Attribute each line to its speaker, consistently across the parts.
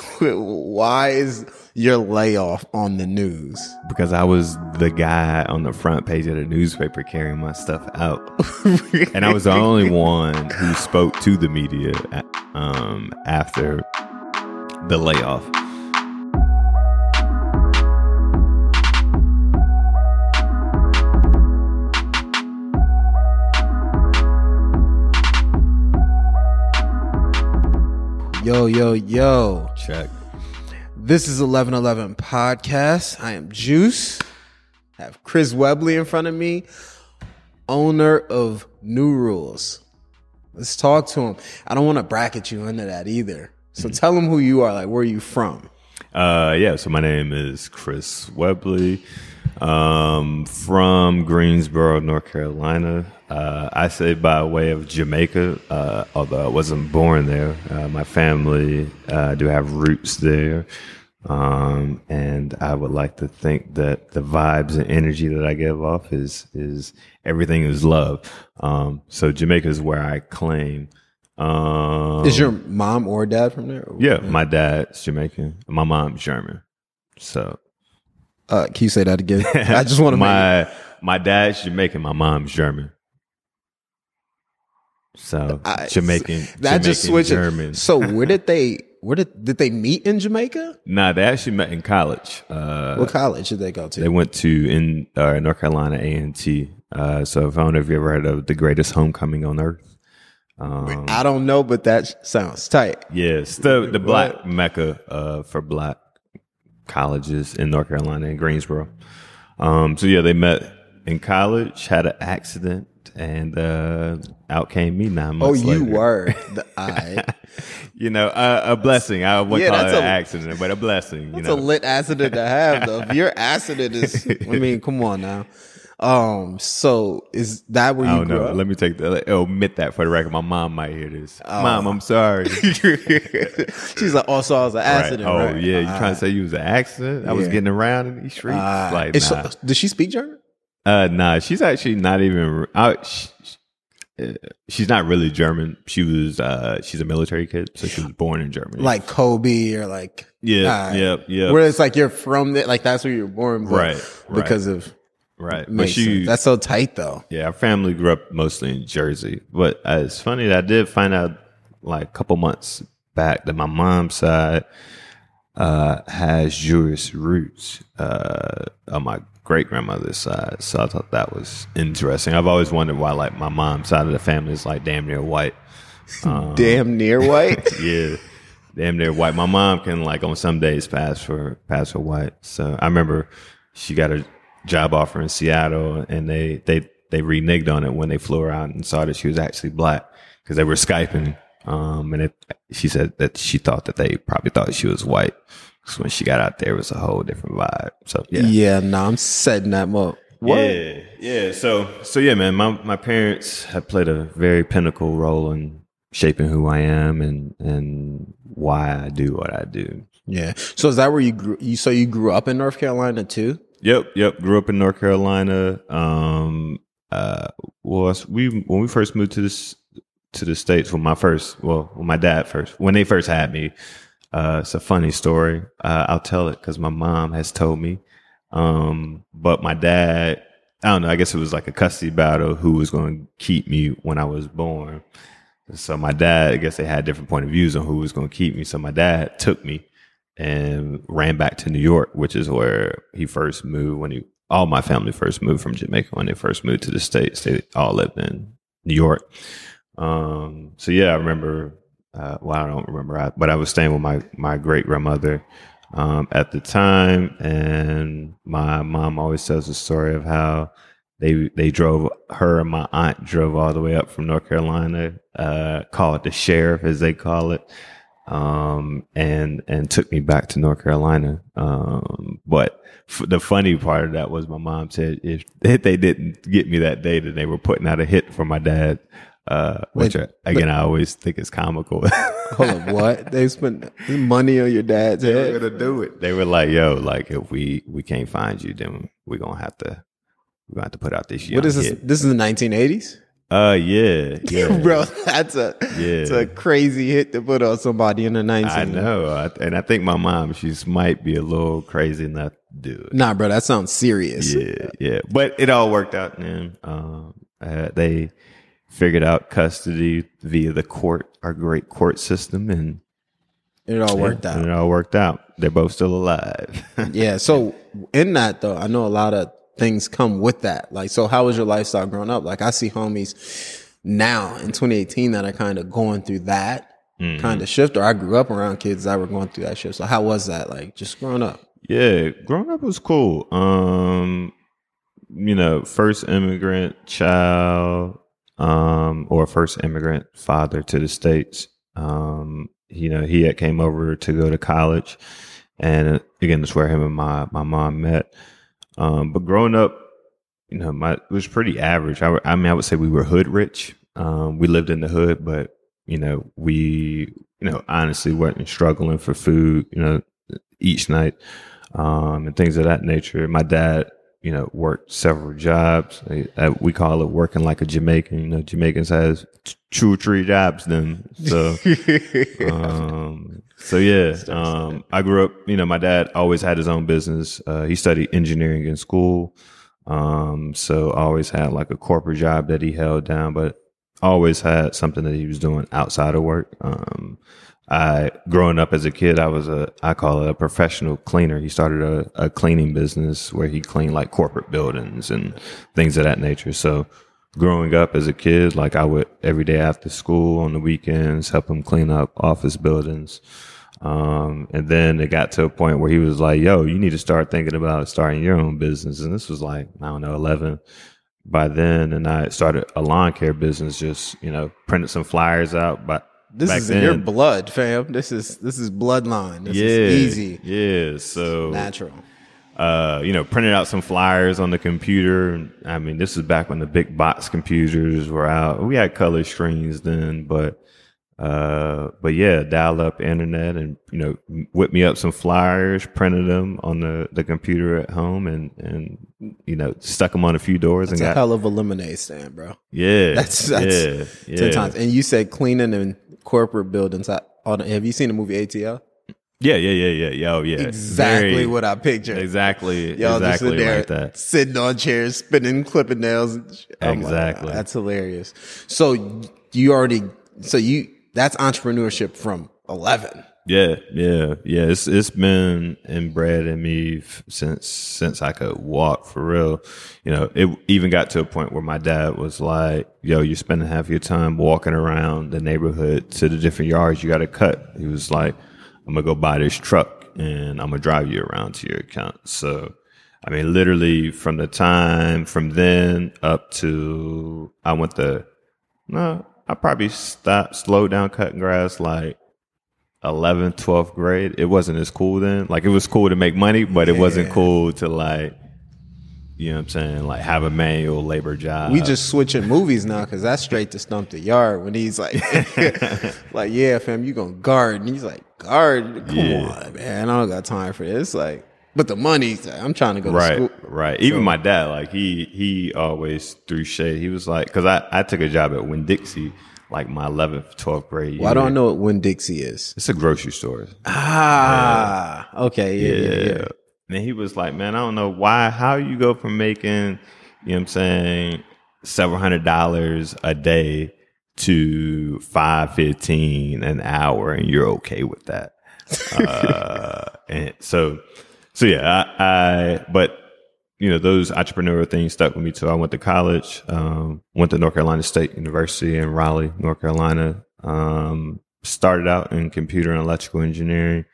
Speaker 1: Why is your layoff on the news?
Speaker 2: Because I was the guy on the front page of the newspaper carrying my stuff out, and I was the only one who spoke to the media um, after the layoff.
Speaker 1: Yo, yo, yo.
Speaker 2: Check.
Speaker 1: This is 1111 Podcast. I am Juice. I have Chris Webley in front of me, owner of New Rules. Let's talk to him. I don't want to bracket you into that either. So tell him who you are. Like, where are you from?
Speaker 2: Uh, yeah, so my name is Chris Webley, um, from Greensboro, North Carolina. Uh, I say by way of Jamaica, uh, although I wasn't born there. Uh, my family uh, do have roots there. Um, and I would like to think that the vibes and energy that I give off is, is everything is love. Um, so Jamaica is where I claim. Um,
Speaker 1: Is your mom or dad from there?
Speaker 2: yeah, my dad's Jamaican. My mom's German. So
Speaker 1: Uh, can you say that again? I just want to
Speaker 2: my my dad's Jamaican. My mom's German. So
Speaker 1: I-
Speaker 2: Jamaican.
Speaker 1: that just switched.
Speaker 2: German.
Speaker 1: So where did they? Where did did they meet in Jamaica?
Speaker 2: nah, they actually met in college. Uh,
Speaker 1: What college did they go to?
Speaker 2: they went to in uh, North Carolina A and T. Uh, so if I don't know if you ever heard of the greatest homecoming on earth. Um,
Speaker 1: I don't know, but that sounds tight.
Speaker 2: Yes, the the black mecca uh, for black colleges in North Carolina in Greensboro. Um, so yeah, they met in college, had an accident, and uh, out came me nine
Speaker 1: Oh,
Speaker 2: months
Speaker 1: you
Speaker 2: later.
Speaker 1: were the I.
Speaker 2: you know, a, a blessing. I wouldn't
Speaker 1: Yeah,
Speaker 2: call it
Speaker 1: that's
Speaker 2: an
Speaker 1: a-
Speaker 2: accident, but a blessing. You
Speaker 1: It's a lit accident to have, though. Your accident is, I mean, come on now. Um, so is that where
Speaker 2: I
Speaker 1: you
Speaker 2: don't
Speaker 1: grew
Speaker 2: know.
Speaker 1: up?
Speaker 2: Let me take the let- omit that for the record. My mom might hear this.
Speaker 1: Oh.
Speaker 2: Mom, I'm sorry.
Speaker 1: She's like, oh, so I was an
Speaker 2: Right.
Speaker 1: accident.
Speaker 2: Oh
Speaker 1: right?
Speaker 2: yeah, you
Speaker 1: Ah.
Speaker 2: trying to say you was an accident? I was getting around in these streets.
Speaker 1: Ah.
Speaker 2: like, nah.
Speaker 1: does she speak German?
Speaker 2: Uh, nah, she's actually not even. Uh, sh sh- uh, she's not really German. She was. Uh, she's a military kid, so she was born in Germany.
Speaker 1: Like Kobe or like,
Speaker 2: yeah, yeah, yeah.
Speaker 1: where it's like you're from there, like that's where you're born,
Speaker 2: Right, right.
Speaker 1: Because of,
Speaker 2: right, but she.
Speaker 1: sense. That's so tight though.
Speaker 2: yeah, our family grew up mostly in Jersey, but uh, it's funny that I did find out like a couple months back that my mom's side uh, has Jewish roots uh, on my great grandmother's side. So I thought that was interesting. I've always wondered why, like, my mom's side of the family is like damn near white. Um,
Speaker 1: Damn near white.
Speaker 2: yeah, damn near white. My mom can like on some days pass for pass for white. So I remember she got a job offer in Seattle, and they they they reneged on it when they flew her out and saw that she was actually black because they were skyping. Um, and it, she said that she thought that they probably thought she was white. So when she got out there, it was a whole different vibe. So yeah,
Speaker 1: yeah, no, I'm setting that up. What?
Speaker 2: yeah, yeah. So, so yeah, man. My my parents have played a very pinnacle role in shaping who I am and and why I do what I do.
Speaker 1: Yeah. So is that where you grew? You so you grew up in North Carolina too?
Speaker 2: Yep, yep. Grew up in North Carolina. Um, uh, well, we when we first moved to this to the states, when my first, well, when my dad first, when they first had me, uh, it's a funny story. Uh, I'll tell it because my mom has told me. Um, but my dad, I don't know. I guess it was like a custody battle. Who was going to keep me when I was born? So my dad, I guess they had different point of views on who was going to keep me. So my dad took me and ran back to New York, which is where he first moved when he all my family first moved from Jamaica when they first moved to the States. They all lived in New York. Um, so yeah, I remember uh, well, I don't remember, I, but I was staying with my, my great grandmother um, at the time, and my mom always tells the story of how they they drove her and my aunt drove all the way up from North Carolina, uh, call it the sheriff as they call it, um, and and took me back to North Carolina. Um, but f- the funny part of that was my mom said if, if they didn't get me that day, then they were putting out a hit for my dad. Uh, which
Speaker 1: Wait,
Speaker 2: I, again, I always think is comical.
Speaker 1: Hold up, what? They spent money on your dad's
Speaker 2: they were
Speaker 1: head.
Speaker 2: gonna do it. They were like, "Yo, like if we we can't find you, then we're gonna have to we're gonna have to put out this."
Speaker 1: What
Speaker 2: young
Speaker 1: is this?
Speaker 2: hit."
Speaker 1: This is the 1980s.
Speaker 2: Uh, yeah, yeah,
Speaker 1: bro. That's a
Speaker 2: Yeah.
Speaker 1: it's a crazy hit to put on somebody in the 19.
Speaker 2: I know, I, and I think my mom, she's might be a little crazy enough to do it.
Speaker 1: Nah, bro, that sounds serious.
Speaker 2: Yeah, yeah, but it all worked out, man. Um, uh, they figured out custody via the court, our great court system, and
Speaker 1: It all worked
Speaker 2: and
Speaker 1: out.
Speaker 2: it all worked out. They're both still alive.
Speaker 1: Yeah. So in that though, I know a lot of things come with that. Like, so how was your lifestyle growing up? Like, I see homies now in 2018 that are kind of going through that
Speaker 2: Mm-hmm.
Speaker 1: kind of shift. Or I grew up around kids that were going through that shift. So how was that? Like, just growing up.
Speaker 2: Yeah, growing up was cool. Um, you know, first immigrant child, um, or first immigrant father to the states. Um, you know, he had came over to go to college, and uh, again, that's where him and my my mom met. Um, but growing up, you know, my it was pretty average. I, I mean, I would say we were hood rich. Um, we lived in the hood, but you know, we you know honestly weren't struggling for food. You know, each night um, and things of that nature. My dad, you know, worked several jobs. We call it working like a Jamaican. You know, Jamaicans has two or three jobs. Then so, um, so yeah. Um, I grew up. You know, my dad always had his own business. Uh, he studied engineering in school. Um, so always had like a corporate job that he held down, but always had something that he was doing outside of work. Um, I growing up as a kid, I was a I call it a professional cleaner. He started a, a cleaning business where he cleaned like corporate buildings and things of that nature. So growing up as a kid, like I would every day after school on the weekends help him clean up office buildings. Um, and then it got to a point where he was like, "Yo, you need to start thinking about starting your own business." And this was like I don't know, eleven by then, and I started a lawn care business. Just you know, printed some flyers out, but
Speaker 1: This is in your blood, fam. This is this is bloodline. This
Speaker 2: yeah,
Speaker 1: is easy,
Speaker 2: Yeah, so
Speaker 1: natural.
Speaker 2: uh, you know, printed out some flyers on the computer. I mean, this is back when the big box computers were out. We had color screens then, but uh, but yeah, dial up internet and you know, whip me up some flyers, printed them on the, the computer at home, and and you know, stuck them on a few doors
Speaker 1: a
Speaker 2: and got
Speaker 1: hell of a lemonade stand, bro.
Speaker 2: yeah,
Speaker 1: That's that's
Speaker 2: yeah, yeah.
Speaker 1: ten times. And you said cleaning in corporate buildings. I, on, have you seen the movie ATL?
Speaker 2: Yeah, yeah, yeah, yeah, yeah. Oh, yeah.
Speaker 1: Exactly
Speaker 2: Very-
Speaker 1: what I pictured.
Speaker 2: Exactly,
Speaker 1: Y'all
Speaker 2: exactly
Speaker 1: sit there
Speaker 2: like that.
Speaker 1: sitting on chairs, spinning, clipping nails. I'm like,
Speaker 2: Exactly.
Speaker 1: that's hilarious. So you already, so you, that's entrepreneurship from 11.
Speaker 2: Yeah, yeah, yeah. It's it's been inbred in me f- since since I could walk for real. You know, it even got to a point where my dad was like, "Yo, you're spending half your time walking around the neighborhood to the different yards you got to cut." He was like, "I'm gonna go buy this truck and I'm gonna drive you around to your account." So, I mean, literally from the time from then up to I went the no, I probably stopped, slowed down cutting grass like 11th, 12th grade. It wasn't as cool then. Like it was cool to make money, but it wasn't cool to like, you know what I'm saying? Like have a manual labor job.
Speaker 1: We just switching movies now because that's straight to Stomp the Yard when he's like, like, yeah, fam, you gonna guard. And he's like, guard? Come
Speaker 2: Yeah.
Speaker 1: on, man. I don't got time for this. Like, but the money, I'm trying to go to
Speaker 2: right,
Speaker 1: school.
Speaker 2: right. Even my dad, like he he always threw shade. He was like, because I I took a job at Winn Dixie, like my 11th, 12th grade.
Speaker 1: Well, I don't know what Winn Dixie is.
Speaker 2: It's a grocery store.
Speaker 1: Ah, okay. Yeah, yeah, yeah.
Speaker 2: And he was like, man, I don't know why, how you go from making, you know what I'm saying, several hundred dollars a day to five fifteen an hour and you're okay with that. uh, and so, so yeah, I, I, but you know, those entrepreneurial things stuck with me too. I went to college, um, went to North Carolina State University in Raleigh, North Carolina. Um, started out in computer and electrical engineering,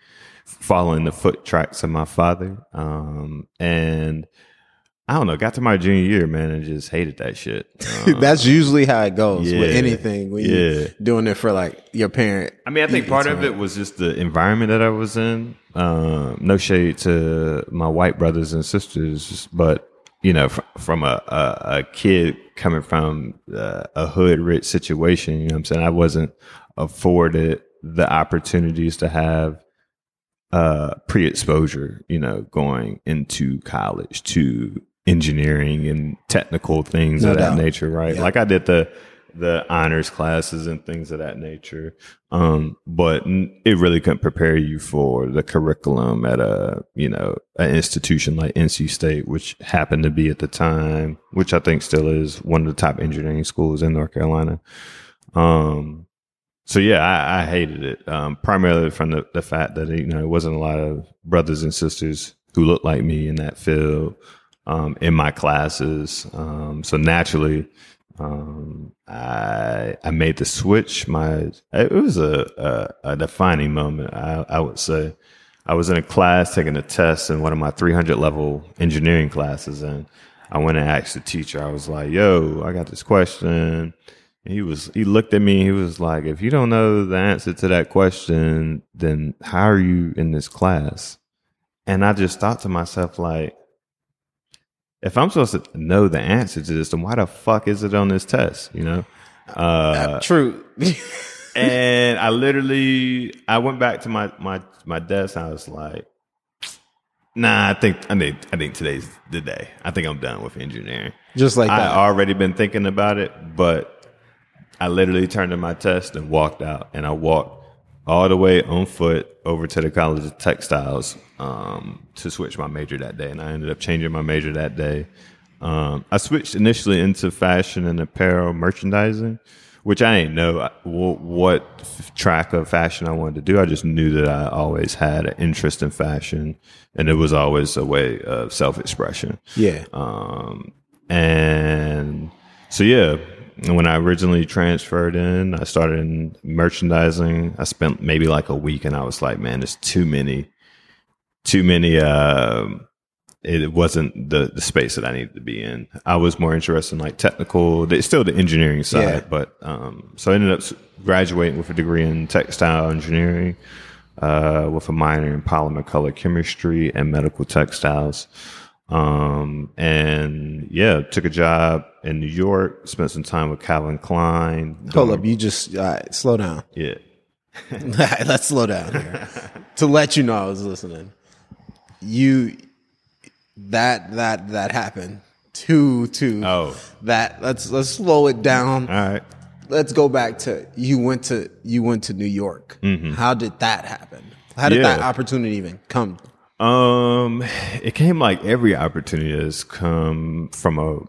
Speaker 2: following the foot tracks of my father. Um, and I don't know, got to my junior year, man, and just hated that shit. Um,
Speaker 1: That's usually how it goes with anything when
Speaker 2: yeah.
Speaker 1: you're doing it for like your parent.
Speaker 2: I mean, I think part of it was just the environment that I was in. Um, no shade to my white brothers and sisters, but you know, fr- from a, a, a kid coming from uh, a hood rich situation, you know what I'm saying? I wasn't afforded the opportunities to have uh, pre exposure, you know, going into college to engineering and technical things
Speaker 1: No
Speaker 2: of that nature, right?
Speaker 1: Yeah.
Speaker 2: Like I did the the honors classes and things of that nature. Um, but it really couldn't prepare you for the curriculum at a, you know, an institution like NC State, which happened to be at the time, which I think still is one of the top engineering schools in North Carolina. Um, so yeah, I, I hated it, um, primarily from the, the fact that, you know, it wasn't a lot of brothers and sisters who looked like me in that field, um, in my classes. Um, so naturally, um, I I made the switch. My it was a a, a defining moment. I, I, would say I was in a class taking a test in one of my 300 level engineering classes, and I went and asked the teacher. I was like, "Yo, I got this question." And he was he looked at me. He was like, "If you don't know the answer to that question, then how are you in this class?" And I just thought to myself, like, if I'm supposed to know the answer to this, then why the fuck is it on this test? You know?
Speaker 1: Uh, True.
Speaker 2: and I literally, I went back to my my my desk. and I was like, Nah, I think I think I think today's the day. I think I'm done with engineering.
Speaker 1: Just like
Speaker 2: I
Speaker 1: that.
Speaker 2: already been thinking about it, but I literally turned in my test and walked out. And I walked all the way on foot over to the College of Textiles um, to switch my major that day, and I ended up changing my major that day. Um, I switched initially into fashion and apparel merchandising, which I didn't know what track of fashion I wanted to do. I just knew that I always had an interest in fashion, and it was always a way of self expression.
Speaker 1: Yeah.
Speaker 2: Um, and so yeah, when I originally transferred in, I started in merchandising. I spent maybe like a week, and I was like, man, there's too many, too many. Uh, it wasn't the the space that I needed to be in. I was more interested in like technical, the, still the engineering side, yeah. but um, so I ended up graduating with a degree in textile engineering, uh, with a minor in polymer color chemistry and medical textiles. Um, and yeah, took a job in New York, spent some time with Calvin Klein.
Speaker 1: Hold up, you just uh, slow down.
Speaker 2: Yeah.
Speaker 1: Let's slow down here. to let you know I was listening. You that that that happened. Two two.
Speaker 2: Oh.
Speaker 1: That let's let's slow it down.
Speaker 2: All right.
Speaker 1: Let's go back to you went to you went to New York.
Speaker 2: Mm-hmm.
Speaker 1: How did that happen? How did yeah. that opportunity even come?
Speaker 2: Um, it came like every opportunity has come from a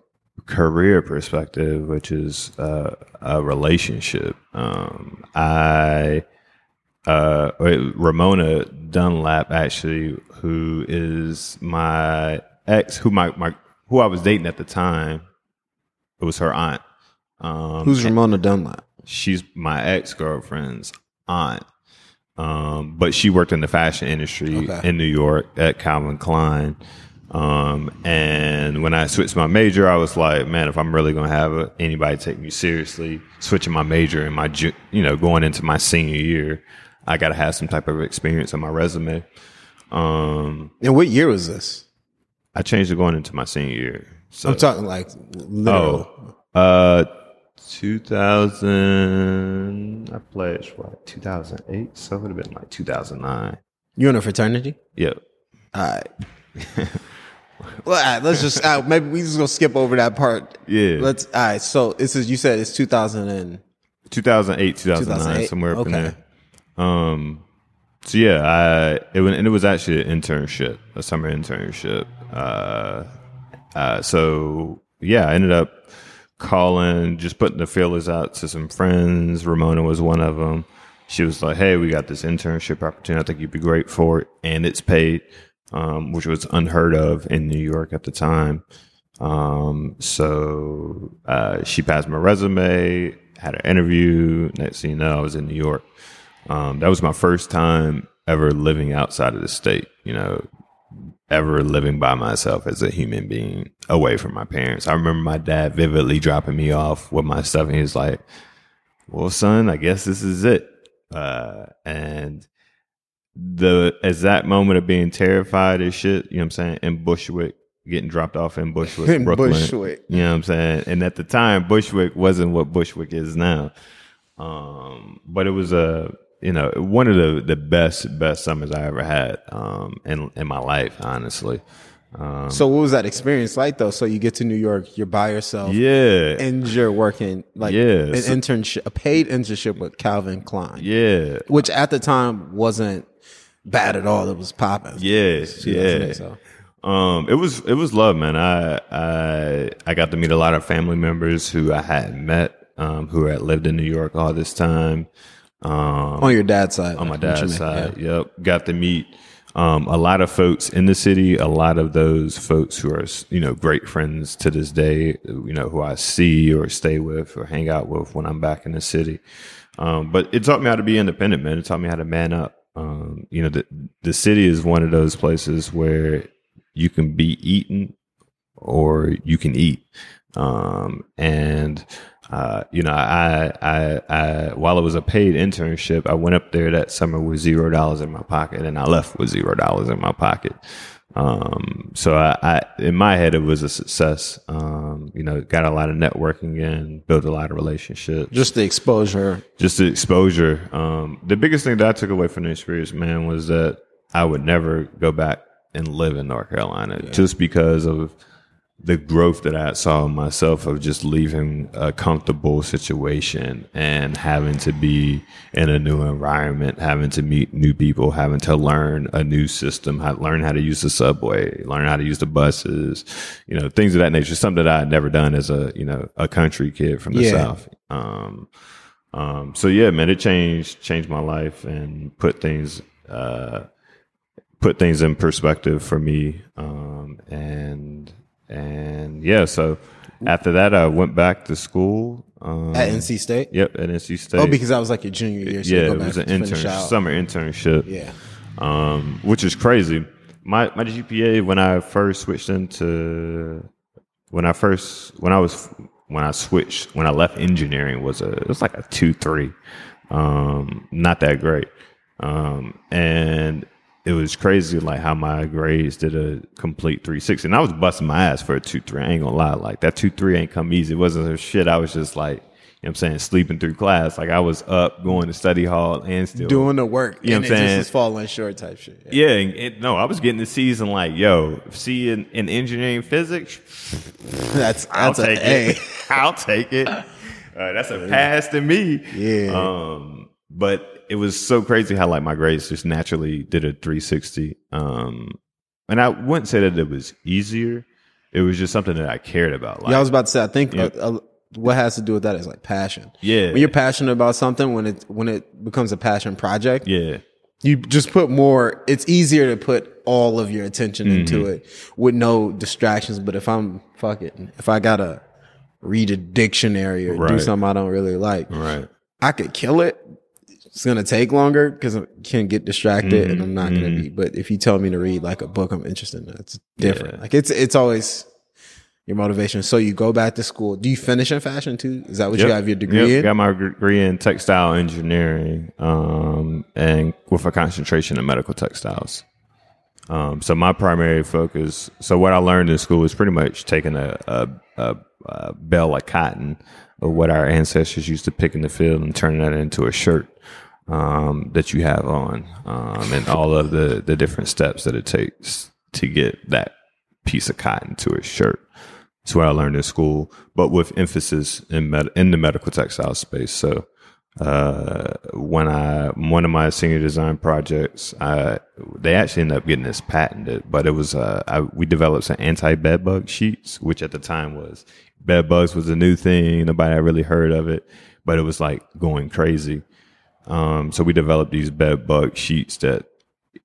Speaker 2: career perspective, which is uh, a relationship. Um, I, uh, Ramona Dunlap, actually, who is my ex, who my, my who I was dating at the time, it was her aunt.
Speaker 1: Um, Who's Ramona Dunlap?
Speaker 2: She's my ex girlfriend's aunt. Um, but she worked in the fashion industry okay. in New York at Calvin Klein. Um, and when I switched my major, I was like, man, if I'm really going to have anybody take me seriously, switching my major in my, ju- you know, going into my senior year, I got to have some type of experience on my resume. Um,
Speaker 1: and what year was this?
Speaker 2: I changed it going into my senior year.
Speaker 1: So, I'm talking like literal.
Speaker 2: Oh, uh, 2000, I pledged what, 2008? So it would have been like 2009.
Speaker 1: You in a fraternity?
Speaker 2: Yep.
Speaker 1: All right. well, all right, let's just, uh, maybe we just gonna skip over that part.
Speaker 2: Yeah.
Speaker 1: Let's, all right. So this is, you said it's 2000 and
Speaker 2: 2008, 2009, 2008? somewhere up okay. in there. Um, so yeah, I, it, and it was actually an internship, a summer internship. Uh, uh, so yeah, I ended up, calling, just putting the feelers out to some friends. Ramona was one of them. She was like, "Hey, we got this internship opportunity. I think you'd be great for it, and it's paid, um, which was unheard of in New York at the time." Um, so uh, she passed my resume, had an interview. Next thing you know, I was in New York. Um, that was my first time ever living outside of the state. You know, ever living by myself as a human being away from my parents. I remember my dad vividly dropping me off with my stuff and he was like, well, son, I guess this is it. Uh, and the exact moment of being terrified as shit, you know what I'm saying, in Bushwick, getting dropped off in Bushwick, in Brooklyn. Bushwick. You know what I'm saying? And at the time, Bushwick wasn't what Bushwick is now. Um, but it was a, you know, one of the, the best, best summers I ever had, um, in, in my life, honestly. Um,
Speaker 1: So what was that experience like though? So you get to New York, you're by yourself,
Speaker 2: yeah,
Speaker 1: and you're working like
Speaker 2: Yeah,
Speaker 1: an
Speaker 2: so-
Speaker 1: internship, a paid internship with Calvin Klein,
Speaker 2: yeah,
Speaker 1: which at the time wasn't bad at all. It was popping.
Speaker 2: yeah, yeah.
Speaker 1: So
Speaker 2: Um, it was it was love, man. I I I got to meet a lot of family members who I hadn't met, um, who had lived in New York all this time. Um,
Speaker 1: on your dad's side,
Speaker 2: on my
Speaker 1: like, what you
Speaker 2: dad's side. Yep, got to meet um, a lot of folks in the city. A lot of those folks who are you know great friends to this day. You know who I see or stay with or hang out with when I'm back in the city. Um, but it taught me how to be independent, man. It taught me how to man up. Um, you know, the the city is one of those places where you can be eaten or you can eat. Um, and uh, you know, I, I, I, while it was a paid internship, I went up there that summer with zero dollars in my pocket, and I left with zero dollars in my pocket. Um, so I, I, in my head, it was a success. Um, you know, got a lot of networking in, built a lot of relationships
Speaker 1: Just the exposure.
Speaker 2: just the exposure. Um, the biggest thing that I took away from the experience, man, was that I would never go back and live in North Carolina just because of the growth that I saw in myself of just leaving a comfortable situation and having to be in a new environment, having to meet new people, having to learn a new system, how, learn how to use the subway, learn how to use the buses, you know, things of that nature. Something that I had never done as a, you know, a country kid from the
Speaker 1: Yeah.
Speaker 2: South. Um, um, so yeah, man, it changed changed my life and put things uh, put things in perspective for me. Um, and and yeah, so after that, I went back to school. Um,
Speaker 1: At NC State?
Speaker 2: Yep, at NC State.
Speaker 1: Oh, because that was like your junior year. So
Speaker 2: yeah, it
Speaker 1: back
Speaker 2: was an intern summer internship.
Speaker 1: Yeah.
Speaker 2: um, which is crazy. My my GPA when I first switched into when I first when I was when I switched when I left engineering was a it was like a two three, um, not that great, um, and it was crazy like how my grades did a complete three sixty, and I was busting my ass for a two three. I ain't gonna lie, like that two three ain't come easy. It wasn't a shit. I was just like. You know what I'm saying? Sleeping through class. Like I was up, going to study hall and still
Speaker 1: Doing the work.
Speaker 2: You know
Speaker 1: and
Speaker 2: what I'm saying?
Speaker 1: just falling short type shit. Yeah.
Speaker 2: yeah, and it, no, I was getting the season like, yo, see in, in engineering physics,
Speaker 1: That's,
Speaker 2: I'll
Speaker 1: that's a
Speaker 2: take it. I'll take it. Uh, that's a pass to me.
Speaker 1: Yeah.
Speaker 2: Um, but it was so crazy how like my grades just naturally did a 360. Um, and I wouldn't say that it was easier. It was just something that I cared about. Like,
Speaker 1: yeah, I was about to say, I think
Speaker 2: Yeah.
Speaker 1: uh, uh, what has to do with that is like passion.
Speaker 2: yeah,
Speaker 1: When you're passionate about something, when it when it becomes a passion project,
Speaker 2: yeah,
Speaker 1: you just put more. It's easier to put all of your attention into
Speaker 2: Mm-hmm.
Speaker 1: it with no distractions. But if I'm fuck it, if I gotta read a dictionary or do something I don't really like,
Speaker 2: right.
Speaker 1: I could kill it. It's gonna take longer because I can get distracted and I'm not gonna be. But if you tell me to read like a book I'm interested in, it's different.
Speaker 2: Yeah.
Speaker 1: Like it's it's always your motivation. So you go back to school. Do you finish in fashion too? Is that what you have your degree
Speaker 2: Yep.
Speaker 1: in?
Speaker 2: Got my degree in textile engineering, um, and with a concentration in medical textiles. Um, so my primary focus, so what I learned in school is pretty much taking a, a, a, a bale of cotton of what our ancestors used to pick in the field and turning that into a shirt um, that you have on, um, and all of the the different steps that it takes to get that piece of cotton to a shirt. That's what I learned in school, but with emphasis in med- in the medical textile space. So uh, when I one of my senior design projects, I, they actually ended up getting this patented, but it was uh, I, we developed some anti bed bug sheets, which at the time was bed bugs was a new thing. Nobody had really heard of it, but it was like going crazy. Um, so we developed these bed bug sheets that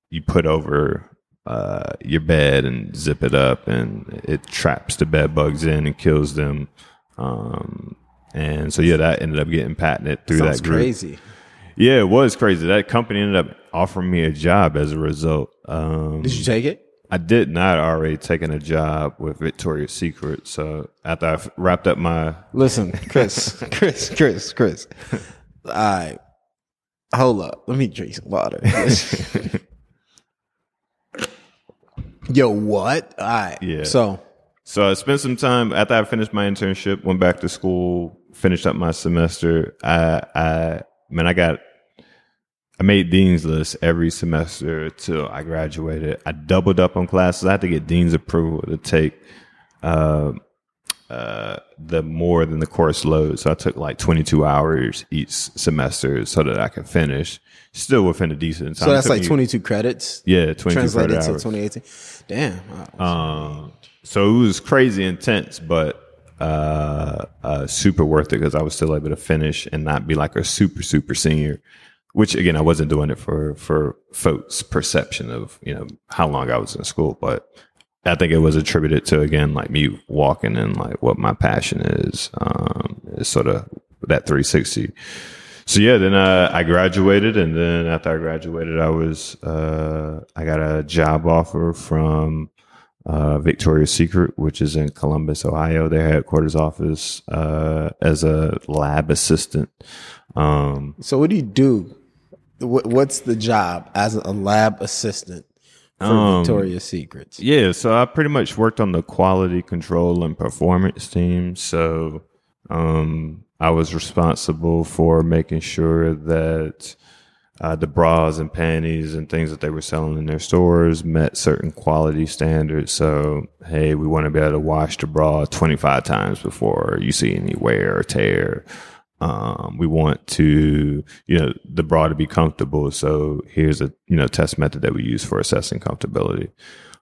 Speaker 2: you put over uh, your bed and zip it up, and it traps the bed bugs in and kills them. Um, and so yeah, that ended up getting patented through
Speaker 1: Sounds
Speaker 2: that group.
Speaker 1: crazy.
Speaker 2: Yeah, it was crazy. That company ended up offering me a job as a result. Um,
Speaker 1: Did you take it?
Speaker 2: I did not already taken a job with Victoria's Secret. So after I wrapped up my
Speaker 1: Listen, Chris, Chris, Chris, Chris. All right. Hold up. Let me drink some water. Yo, what? All right.
Speaker 2: Yeah.
Speaker 1: So,
Speaker 2: So I spent some time after I finished my internship, went back to school, finished up my semester. I, I, man, I got, I made dean's list every semester till I graduated. I doubled up on classes. I had to get dean's approval to take uh, uh, the more than the course load. So I took like 22 hours each semester so that I could finish still within a decent time.
Speaker 1: So that's like
Speaker 2: me-
Speaker 1: 22 credits.
Speaker 2: Yeah, 22
Speaker 1: Translated
Speaker 2: credit
Speaker 1: to
Speaker 2: hours.
Speaker 1: 2018. Damn. Wow.
Speaker 2: Um, so it was crazy intense, but uh, uh, super worth it because I was still able to finish and not be like a super super senior. Which again, I wasn't doing it for for folks' perception of you know how long I was in school, but I think it was attributed to again like me walking in like what my passion is. Um, sort of that 360. So yeah, then uh, I graduated, and then after I graduated, I was uh, I got a job offer from uh, Victoria's Secret, which is in Columbus, Ohio, their headquarters office, uh, as a lab assistant. Um,
Speaker 1: So what do you do? What, what's the job as a lab assistant for
Speaker 2: Um,
Speaker 1: Victoria's Secrets?
Speaker 2: Yeah, so I pretty much worked on the quality control and performance team. So um, I was responsible for making sure that uh, the bras and panties and things that they were selling in their stores met certain quality standards. So, hey, we want to be able to wash the bra 25 times before you see any wear or tear. Um, we want to, you know, the bra to be comfortable. So here's a, you know, test method that we use for assessing comfortability.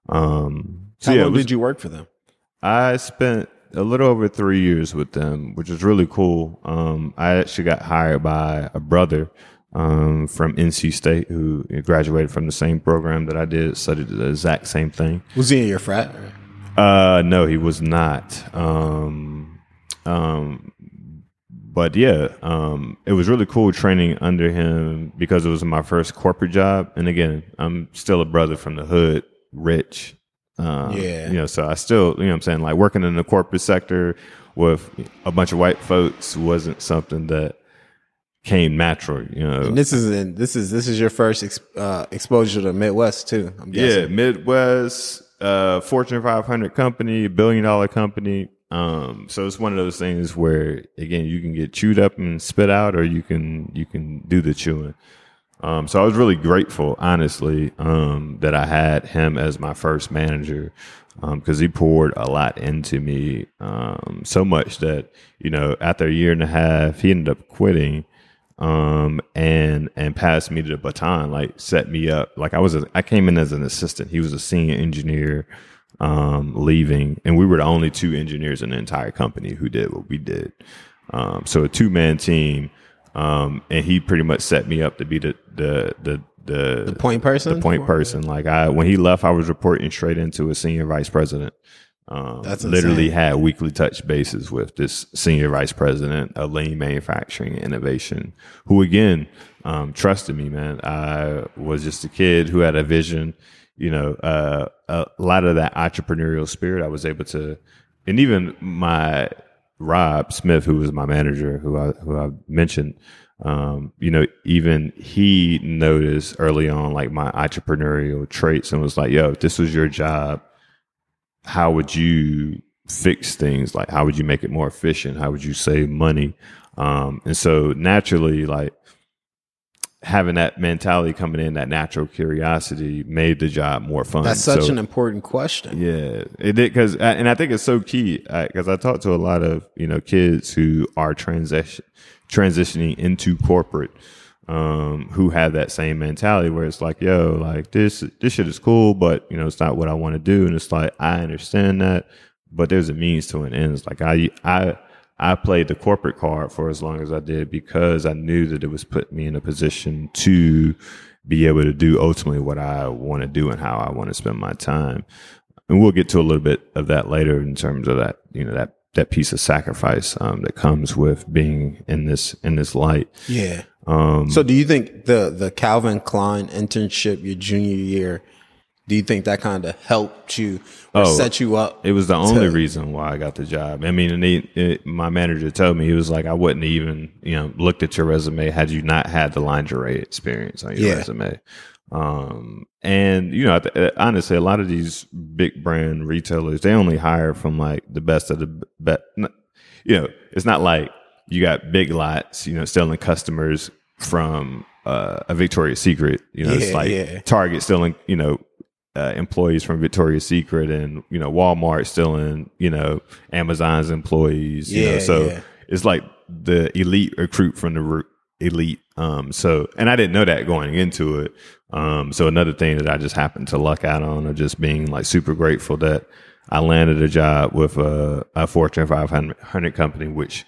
Speaker 2: Um, so
Speaker 1: How
Speaker 2: yeah,
Speaker 1: long
Speaker 2: was-
Speaker 1: did you work for them?
Speaker 2: I spent a little over three years with them, which is really cool. Um, I actually got hired by a brother um, from NC State who graduated from the same program that I did, studied the exact same thing.
Speaker 1: Was he in your frat?
Speaker 2: Uh, no, he was not. Um, um, but yeah, um, it was really cool training under him because it was my first corporate job. And again, I'm still a brother from the hood, rich. Um,
Speaker 1: Yeah.
Speaker 2: You know, so I still, you know what I'm saying? Like working in the corporate sector with a bunch of white folks wasn't something that came natural, you know.
Speaker 1: And this is in this is this is your first ex, uh, exposure to Midwest too. I'm
Speaker 2: Yeah. Midwest, uh, Fortune 500 company, billion dollar company. Um, so it's one of those things where again you can get chewed up and spit out, or you can you can do the chewing. Um, so I was really grateful, honestly, um, that I had him as my first manager because he poured a lot into me, um, so much that you know after a year and a half, he ended up quitting um and and passed me the baton like set me up like i was a, i came in as an assistant he was a senior engineer um leaving and we were the only two engineers in the entire company who did what we did um so a two-man team um and he pretty much set me up to be the the the the,
Speaker 1: The point person.
Speaker 2: the point person like i when he left i was reporting straight into a senior vice president um,
Speaker 1: That's
Speaker 2: literally
Speaker 1: insane.
Speaker 2: had weekly touch bases with this senior vice president of lean manufacturing innovation, who again um, trusted me. Man, I was just a kid who had a vision. You know, uh, a lot of that entrepreneurial spirit I was able to, and even my Rob Smith, who was my manager, who I who I mentioned. Um, you know, even he noticed early on like my entrepreneurial traits and was like, "Yo, if this was your job, how would you fix things? Like, how would you make it more efficient? How would you save money? Um, and so naturally, like having that mentality coming in, that natural curiosity made the job more fun.
Speaker 1: That's such
Speaker 2: So-
Speaker 1: an important question.
Speaker 2: yeah, it did because, and I think it's so key because I talk to a lot of you know kids who are transition transitioning into corporate, um, who have that same mentality where it's like, yo, like this this shit is cool, but you know it's not what I want to do, and it's like I understand that, but there's a means to an end. It's like I I. I played the corporate card for as long as I did because I knew that it was putting me in a position to be able to do ultimately what I want to do and how I want to spend my time and we'll get to a little bit of that later in terms of that you know that that piece of sacrifice um, that comes with being in this in this light.
Speaker 1: Yeah.
Speaker 2: Um,
Speaker 1: So do you think the the Calvin Klein internship your junior year, do you think that kind of helped you or
Speaker 2: Oh,
Speaker 1: set you up?
Speaker 2: it was the only reason why I got the job. I mean, and they, it, my manager told me he was like, I wouldn't even you know looked at your resume had you not had the lingerie experience on your
Speaker 1: Yeah.
Speaker 2: resume. Um, and you know, honestly, a lot of these big brand retailers they only hire from like the best of the best. You know, it's not like you got big lots, you know, selling customers from uh, a Victoria's Secret. You know, it's like
Speaker 1: yeah.
Speaker 2: Target selling, you know, uh, employees from Victoria's Secret and, you know, Walmart still in, you know, Amazon's employees. You know,
Speaker 1: Yeah,
Speaker 2: so
Speaker 1: yeah.
Speaker 2: it's like the elite recruit from the elite. Um, so, and I didn't know that going into it. Um, so another thing that I just happened to luck out on or just being like super grateful that I landed a job with a, a Fortune 500 company, which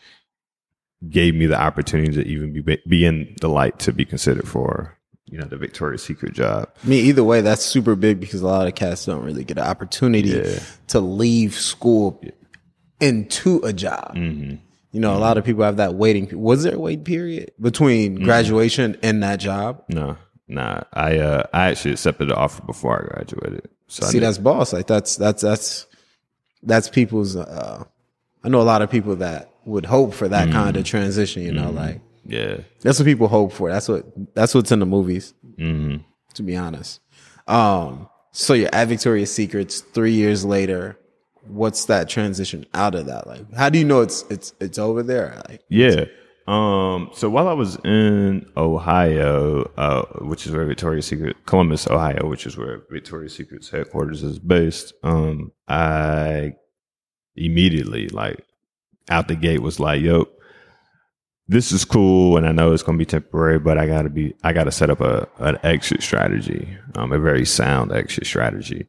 Speaker 2: gave me the opportunity to even be, be in the light to be considered for, you know, the Victoria's Secret job.
Speaker 1: I mean, either way, that's super big because a lot of cats don't really get an opportunity
Speaker 2: Yeah.
Speaker 1: to leave school into a job.
Speaker 2: Mm-hmm.
Speaker 1: You know, a lot of people have that waiting. Was there a wait period between
Speaker 2: Mm-hmm.
Speaker 1: graduation and that job?
Speaker 2: No, nah, I, uh, I actually accepted the offer before I graduated. So
Speaker 1: See, that's boss. Like that's that's that's that's people's. uh I know a lot of people that would hope for that kind
Speaker 2: Mm-hmm.
Speaker 1: of transition. You know, like
Speaker 2: yeah.
Speaker 1: that's what people hope for. That's what that's what's in the movies.
Speaker 2: Mm-hmm.
Speaker 1: To be honest, um, so you're at Victoria's Secrets three years later. What's that transition out of that? Like, how do you know it's it's it's over there? Like,
Speaker 2: Yeah. Um, so while I was in Ohio, uh, which is where Victoria's Secret, Columbus, Ohio, which is where Victoria's Secret's headquarters is based, um, I immediately, like, out the gate was like, yo, this is cool. And I know it's going to be temporary, but I gotta be, I gotta set up a, an exit strategy, um, a very sound exit strategy.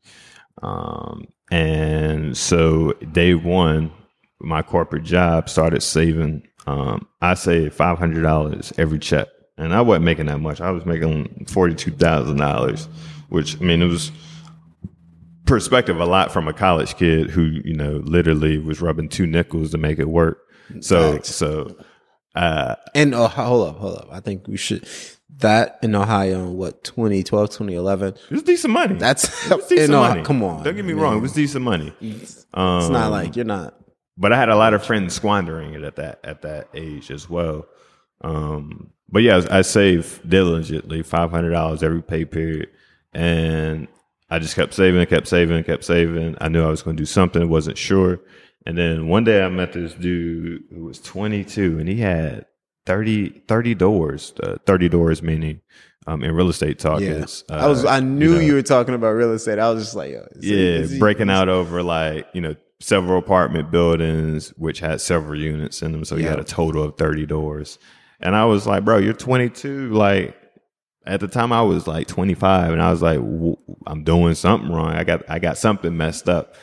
Speaker 2: Um, and so day one, my corporate job started saving. Um, I saved five hundred dollars every check, and I wasn't making that much. I was making forty two thousand dollars, which I mean it was perspective a lot from a college kid who you know literally was rubbing two nickels to make it work. So
Speaker 1: Facts.
Speaker 2: so uh,
Speaker 1: and oh, hold up, hold up. I think we should that in Ohio in what 2012, 2011.
Speaker 2: it was decent money.
Speaker 1: That's
Speaker 2: it was decent
Speaker 1: Ohio-
Speaker 2: money.
Speaker 1: Come on,
Speaker 2: don't get me
Speaker 1: man.
Speaker 2: wrong. It was decent money. Um,
Speaker 1: It's not like you're not.
Speaker 2: but I had a lot of friends squandering it at that at that age as well. Um, but yeah, I saved diligently five hundred dollars every pay period, and I just kept saving, kept saving, kept saving. I knew I was going to do something, wasn't sure. And then one day I met this dude who was 22, and he had 30, 30 doors. Uh, 30 doors meaning um, in real estate talk
Speaker 1: Yeah,
Speaker 2: is. Uh,
Speaker 1: I was. I knew
Speaker 2: know,
Speaker 1: you were talking about real estate. I was just like, yo, is he-
Speaker 2: yeah, breaking out over like you know several apartment buildings which had several units in them, so he
Speaker 1: Yeah.
Speaker 2: had a total of thirty doors. And I was like, bro, you're 22. Like at the time, I was like 25, and I was like, w- I'm doing something wrong. I got I got something messed up.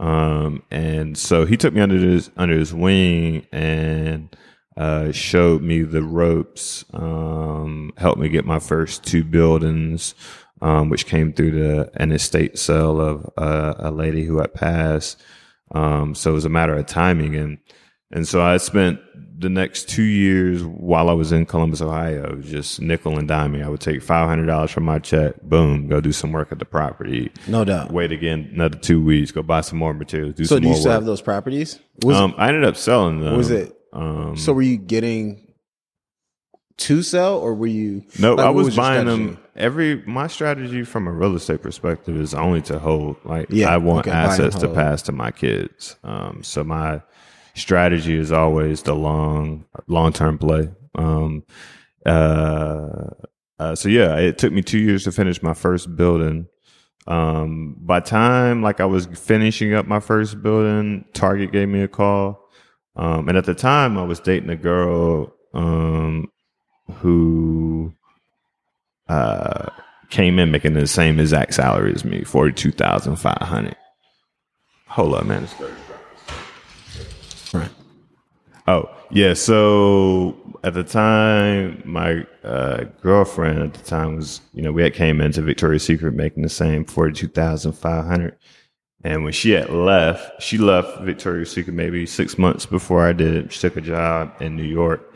Speaker 2: Um, and so he took me under his under his wing and uh, showed me the ropes. Um, helped me get my first two buildings, um, which came through the an estate sale of uh, a lady who had passed. Um, so it was a matter of timing, and and so I spent the next two years while I was in Columbus, Ohio, just nickel and diming. I would take five hundred dollars from my check, boom, go do some work at the property.
Speaker 1: no doubt.
Speaker 2: Wait again another two weeks, go buy some more materials, do
Speaker 1: So
Speaker 2: some
Speaker 1: do you still
Speaker 2: work.
Speaker 1: have those properties?
Speaker 2: Um, I ended up selling them.
Speaker 1: was it?
Speaker 2: Um,
Speaker 1: So were you getting to sell, or were you?
Speaker 2: no,
Speaker 1: like,
Speaker 2: I was,
Speaker 1: was
Speaker 2: buying them. Every my strategy from a real estate perspective is only to hold. Like
Speaker 1: Yeah,
Speaker 2: I want
Speaker 1: okay,
Speaker 2: assets to pass to my kids. Um, so my strategy is always the long long term play. Um, uh, uh, so yeah, it took me two years to finish my first building. Um, by time like I was finishing up my first building, Target gave me a call. Um, and at the time I was dating a girl, um, who, uh, came in making the same exact salary as me, 42,500. Hold up, man. It's 30
Speaker 1: Right.
Speaker 2: Oh, yeah. So at the time, my uh, girlfriend at the time was, you know, we had came into Victoria's Secret making the same 42,500. And when she had left, she left Victoria's Secret maybe six months before I did. She took a job in New York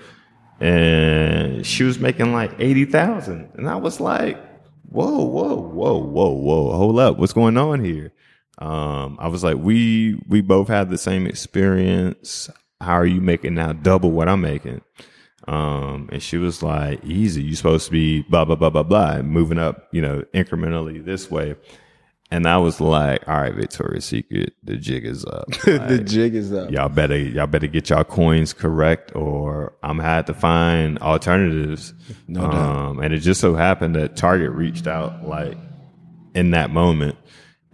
Speaker 2: and she was making like 80,000. And I was like, whoa, whoa, whoa, whoa, whoa, hold up. What's going on here? Um, I was like, we, we both had the same experience. How are you making now double what I'm making? Um, and she was like, easy. You're supposed to be blah, blah, blah, blah, blah, moving up, you know, incrementally this way. and I was like, all right, Victoria's Secret, the jig is up.
Speaker 1: the jig is up.
Speaker 2: y'all better y'all better get y'all coins correct or I'm gonna have to find alternatives.
Speaker 1: No doubt.
Speaker 2: um, and it just so happened that Target reached out like in that moment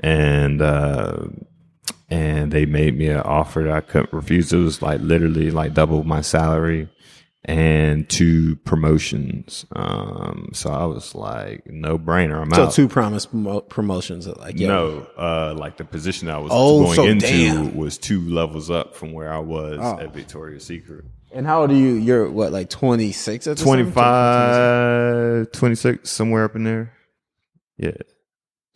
Speaker 2: and uh and they made me an offer that I couldn't refuse. It was like literally like double my salary and two promotions. Um so I was like, no brainer, I'm
Speaker 1: So
Speaker 2: out.
Speaker 1: two promise promo- promotions like yeah.
Speaker 2: No, uh, like the position I was
Speaker 1: Oh,
Speaker 2: going
Speaker 1: so
Speaker 2: into
Speaker 1: damn.
Speaker 2: was two levels up from where I was
Speaker 1: Oh.
Speaker 2: at Victoria's Secret.
Speaker 1: And how old are you? You're what, like 26 at
Speaker 2: 25, 26, somewhere up in there. Yeah.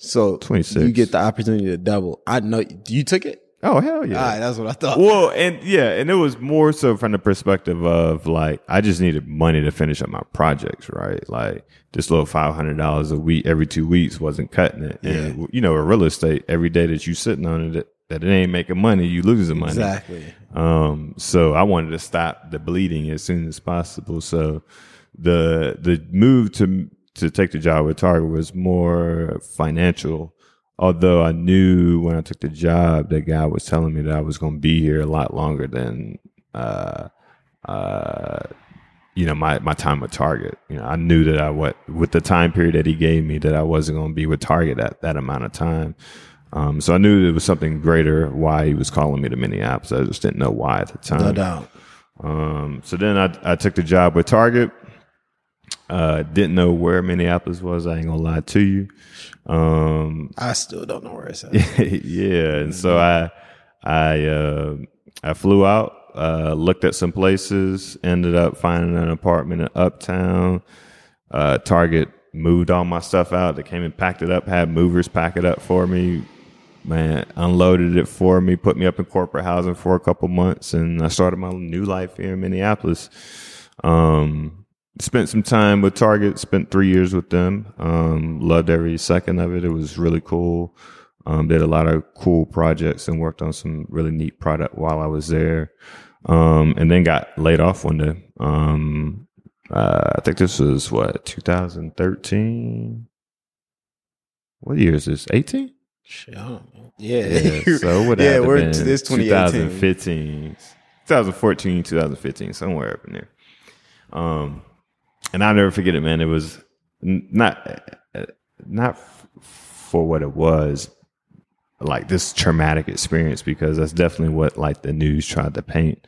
Speaker 1: So
Speaker 2: 26.
Speaker 1: you get the opportunity to double. I know you took it.
Speaker 2: Oh, hell yeah.
Speaker 1: All right, that's what I thought.
Speaker 2: well, and yeah, and it was more so from the perspective of like I just needed money to finish up my projects, right? Like this little five hundred dollars a week every two weeks wasn't cutting it. And you know, in real estate, every day that you sitting on it, that it ain't making money, you losing money.
Speaker 1: Exactly.
Speaker 2: Um, so I wanted to stop the bleeding as soon as possible. So the the move to to take the job with Target was more financial. Although I knew when I took the job, that guy was telling me that I was going to be here a lot longer than, uh, uh, you know, my, my time with Target. You know, I knew that I what with the time period that he gave me that I wasn't going to be with Target at that amount of time. Um, so I knew there was something greater why he was calling me to Minneapolis. I just didn't know why at the time.
Speaker 1: No doubt.
Speaker 2: Um, so then I, I took the job with Target. Uh, didn't know where Minneapolis was. I ain't gonna lie to you. Um,
Speaker 1: I still don't know where it's at.
Speaker 2: yeah, and so I, I, uh, I flew out, uh, looked at some places, ended up finding an apartment in Uptown. Uh, Target moved all my stuff out. They came and packed it up, had movers pack it up for me. Man, unloaded it for me, put me up in corporate housing for a couple months, and I started my new life here in Minneapolis. Um, spent some time with Target, spent three years with them. Um, loved every second of it. It was really cool. Um, did a lot of cool projects and worked on some really neat product while I was there. Um, and then got laid off one day. Um, uh, I think this was what, 2013? What year is this? 18?
Speaker 1: Shit, I don't know. Yeah.
Speaker 2: Yeah, so what
Speaker 1: yeah, we're it's 2018.
Speaker 2: 2015, 2014, 2015, somewhere up in there. Um, and I'll never forget it, man. It was not not for what it was, like this traumatic experience, because that's definitely what like the news tried to paint.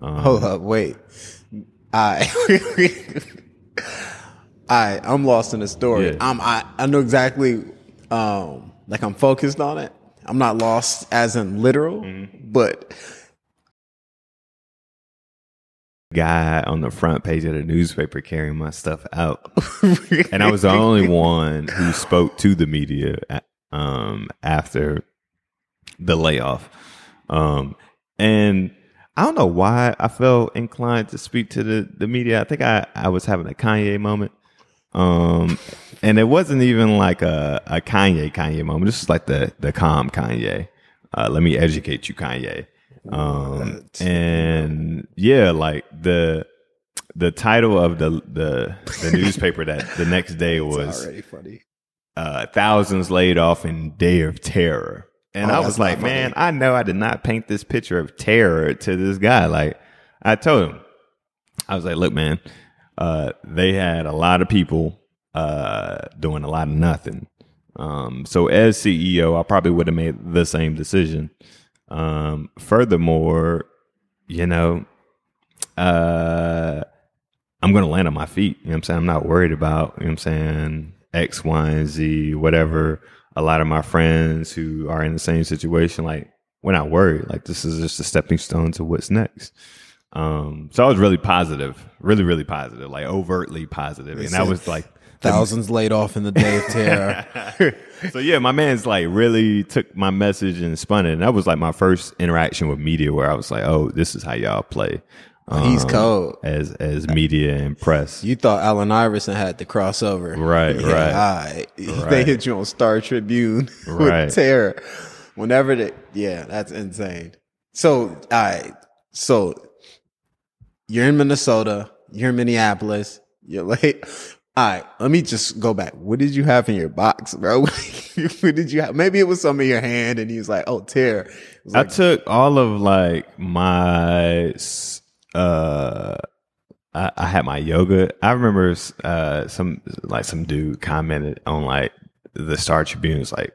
Speaker 2: Um,
Speaker 1: Hold up, wait. I I I'm lost in the story.
Speaker 2: Yeah.
Speaker 1: I'm I, I know exactly um like I'm focused on it. I'm not lost as in literal,
Speaker 2: Mm-hmm.
Speaker 1: but
Speaker 2: guy on the front page of the newspaper carrying my stuff out. and I was the only one who spoke to the media um, after the layoff. Um, and I don't know why I felt inclined to speak to the, the media. I think I, I was having a Kanye moment. Um, and it wasn't even like a, a Kanye Kanye moment. This is like the, the calm Kanye. Uh, let me educate you, Kanye. Um, and yeah, like the, the title of the, the, the newspaper that the next day was,
Speaker 1: already funny.
Speaker 2: uh, thousands laid off in day of terror. And
Speaker 1: Oh,
Speaker 2: I was like,
Speaker 1: funny.
Speaker 2: man, I know I did not paint this picture of terror to this guy. Like I told him, I was like, look, man, uh, they had a lot of people, uh, doing a lot of nothing. Um, so as CEO, I probably would have made the same decision. Um, furthermore, you know, uh, I'm going to land on my feet. You know what I'm saying? I'm not worried about, you know I'm saying, X, Y, and Z, whatever. A lot of my friends who are in the same situation, like, we're not worried. Like, this is just a stepping stone to what's next. Um, so I was really positive, really, really positive, like overtly positive. And that was like,
Speaker 1: Thousands laid off in the day of terror.
Speaker 2: so yeah, my man's like really took my message and spun it. And that was like my first interaction with media where I was like, oh, this is how y'all play.
Speaker 1: He's
Speaker 2: um,
Speaker 1: cold.
Speaker 2: as as media and press.
Speaker 1: You thought Allen Iverson had the crossover.
Speaker 2: Right,
Speaker 1: Yeah,
Speaker 2: right.
Speaker 1: all They hit you on Star Tribune
Speaker 2: Right.
Speaker 1: with terror. Whenever they, yeah, that's insane. So, right. So, you're in Minnesota. You're in Minneapolis. You're late. All right, let me just go back. What did you have in your box, bro? what did you have? Maybe it was some in your hand, and he was like, "Oh, tear." Was
Speaker 2: I took all of like my uh I, I had my yoga. I remember uh some like some dude commented on like the Star Tribune was like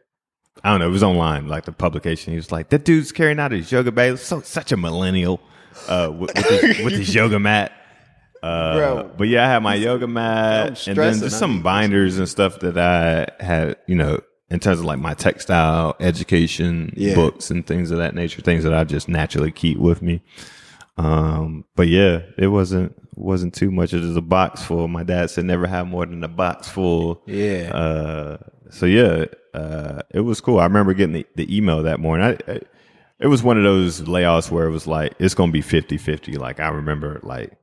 Speaker 2: I don't know, it was online, like the publication. He was like, That dude's carrying out his yoga bag. So such a millennial uh with, with, his, with his yoga mat. Uh,
Speaker 1: Bro.
Speaker 2: but yeah, I had my yoga mat and then just some binders and stuff that I had, you know, in terms of like my textile education
Speaker 1: Yeah.
Speaker 2: books and things of that nature, things that I just naturally keep with me. Um, but yeah, it wasn't wasn't too much. It was a box full. My dad said never have more than a box full.
Speaker 1: Yeah.
Speaker 2: Uh, so yeah, uh, it was cool. I remember getting the, the email that morning. I, I, it was one of those layoffs where it was like it's gonna be 50-50. Like I remember like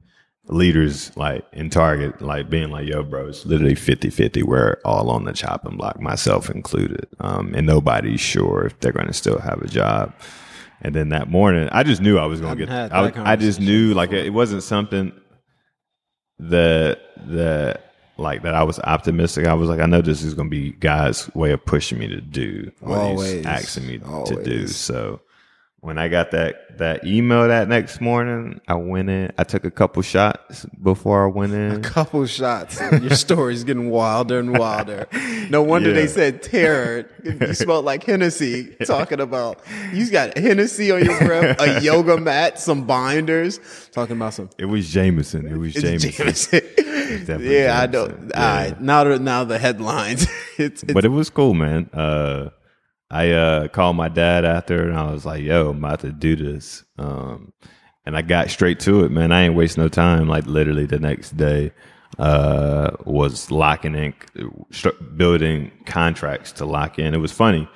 Speaker 2: leaders like in Target like being like, yo, bro, it's literally 50-50. We're all on the chopping block, myself included. Um, and nobody's sure if they're gonna still have a job. And then that morning, I just knew I was gonna get. I, I just knew like it wasn't something that that like that I was optimistic. I was like, I know this is gonna be God's way of pushing me to do what
Speaker 1: Always.
Speaker 2: He's asking me to do. So when I got that that email that next morning, I went in. I took a couple shots before I went in.
Speaker 1: A couple shots. Your story's getting wilder and wilder. No wonder
Speaker 2: Yeah.
Speaker 1: they said terror. You smelled like Hennessy. Talking about you got Hennessy on your breath, a yoga mat, some binders. Talking about some.
Speaker 2: It was Jameson. It was Jameson.
Speaker 1: Jameson.
Speaker 2: definitely
Speaker 1: yeah, I know.
Speaker 2: Yeah.
Speaker 1: right, now the now the headlines. it's, it's
Speaker 2: but it was cool, man. Uh, I uh, called my dad after, and I was like, "Yo, I'm about to do this." Um, and I got straight to it, man. I ain't waste no time. Like literally, the next day uh, was locking in, building contracts to lock in. It was funny.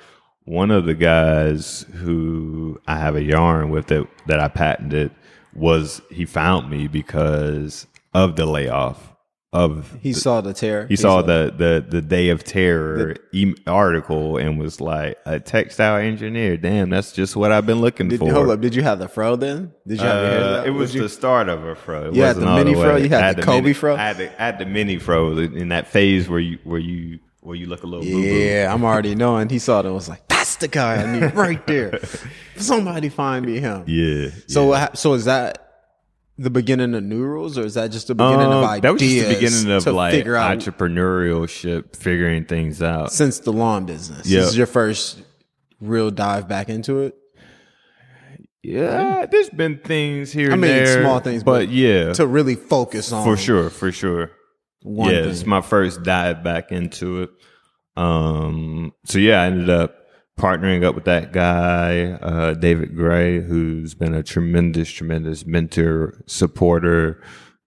Speaker 2: One of the guys who I have a yarn with that that I patented was he found me because of the layoff of
Speaker 1: he saw the terror.
Speaker 2: he saw the the the day of terror e- article and was like a textile engineer. Damn, that's just what I've been looking
Speaker 1: Did,
Speaker 2: for.
Speaker 1: hold up. Did you have the fro then? Did you have?
Speaker 2: Uh, it was
Speaker 1: you-
Speaker 2: the start of a fro. It
Speaker 1: You had the mini
Speaker 2: way.
Speaker 1: fro? You had
Speaker 2: I
Speaker 1: the Kobe
Speaker 2: mini,
Speaker 1: fro?
Speaker 2: I had, the, I had the mini fro in that phase where you where you where you look a little.
Speaker 1: Yeah, I'm already knowing. He saw it and was like, "That's the guy I need right there." Somebody find me him.
Speaker 2: Yeah.
Speaker 1: So,
Speaker 2: yeah.
Speaker 1: so is that the beginning of new rules, or is that just the beginning of
Speaker 2: Um,
Speaker 1: ideas?
Speaker 2: that was just the beginning of like
Speaker 1: figure out
Speaker 2: entrepreneurship, figuring things out.
Speaker 1: since the lawn business.
Speaker 2: Yeah.
Speaker 1: This is your first real dive back into it.
Speaker 2: Yeah, there's been things here
Speaker 1: I
Speaker 2: and
Speaker 1: mean,
Speaker 2: there,
Speaker 1: small things,
Speaker 2: but,
Speaker 1: but
Speaker 2: yeah,
Speaker 1: To really focus on
Speaker 2: for sure, for sure.
Speaker 1: One
Speaker 2: yeah,
Speaker 1: thing.
Speaker 2: it's my first dive back into it. Um, so yeah, I ended up partnering up with that guy, uh, David Gray, who's been a tremendous, tremendous mentor, supporter,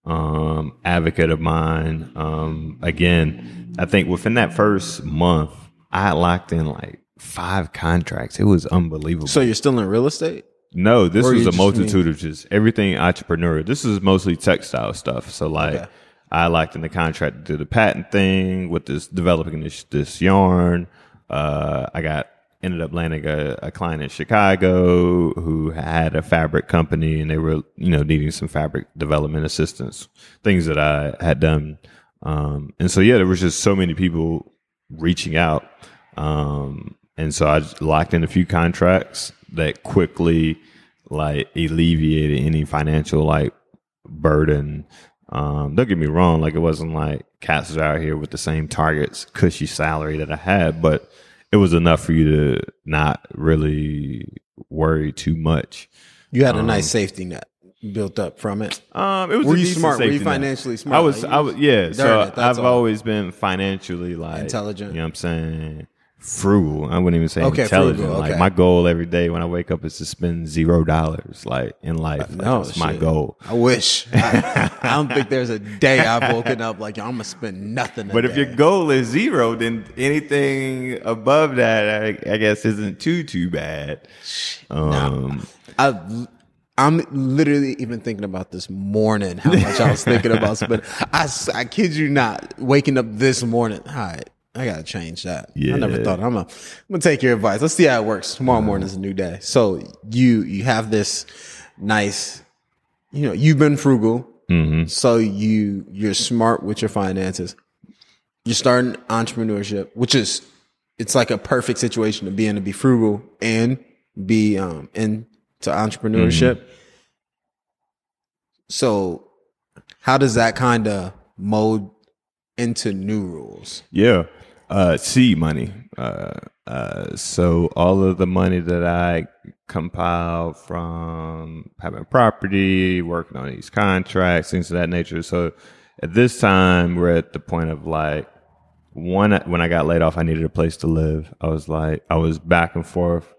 Speaker 2: um, advocate of mine. Um, again, I think within that first month, I locked in like five contracts. It was unbelievable.
Speaker 1: So you're still in real estate?
Speaker 2: No, this
Speaker 1: Or
Speaker 2: was a multitude of just everything entrepreneurial. This is mostly textile stuff. So like
Speaker 1: Okay.
Speaker 2: I locked in the contract to do the patent thing with this developing this this yarn. Uh, I got ended up landing a, a client in Chicago who had a fabric company and they were you know needing some fabric development assistance, things that I had done. Um, and so yeah, there was just so many people reaching out. Um, and so I locked in a few contracts that quickly like alleviated any financial like burden. Um, don't get me wrong, like it wasn't like cats out here with the same targets, cushy salary that I had, but it was enough for you to not really worry too much.
Speaker 1: You had a nice safety net built up from it.
Speaker 2: Um, it was
Speaker 1: Were
Speaker 2: a
Speaker 1: you smart? Were you
Speaker 2: safety net.
Speaker 1: financially smart?
Speaker 2: I was,
Speaker 1: Like,
Speaker 2: I was, yeah. So
Speaker 1: it,
Speaker 2: I've
Speaker 1: all.
Speaker 2: always been financially like
Speaker 1: Intelligent.
Speaker 2: You know what I'm saying? Frugal. I wouldn't even say
Speaker 1: Okay,
Speaker 2: intelligent.
Speaker 1: frugal,
Speaker 2: Like my goal every day when I wake up is to spend zero dollars, like in life. Like,
Speaker 1: No,
Speaker 2: that's my goal.
Speaker 1: I wish. I, I don't think there's a day I've woken up like, I'm gonna spend nothing.
Speaker 2: But if
Speaker 1: today.
Speaker 2: your goal is zero, then anything above that, I, I guess, isn't too too bad. Um,
Speaker 1: I, I'm literally even thinking about this morning, how much I was thinking about spending. I kid you not, waking up this morning. All right, I gotta change that. Yeah. I never thought I'm gonna, I'm gonna take your advice. Let's see how it works. Tomorrow morning is a new day. So you you have this nice, you know, you've been frugal.
Speaker 2: Mm-hmm.
Speaker 1: So you you're smart with your finances. you're starting entrepreneurship, which is it's like a perfect situation to be in to be frugal and be um into entrepreneurship. So how does that kind of mold into new rules?
Speaker 2: Yeah. Uh, seed money. Uh, uh, so all of the money that I compiled from having property, working on these contracts, things of that nature. So at this time, we're at the point of like one when I got laid off, I needed a place to live. I was like, I was back and forth.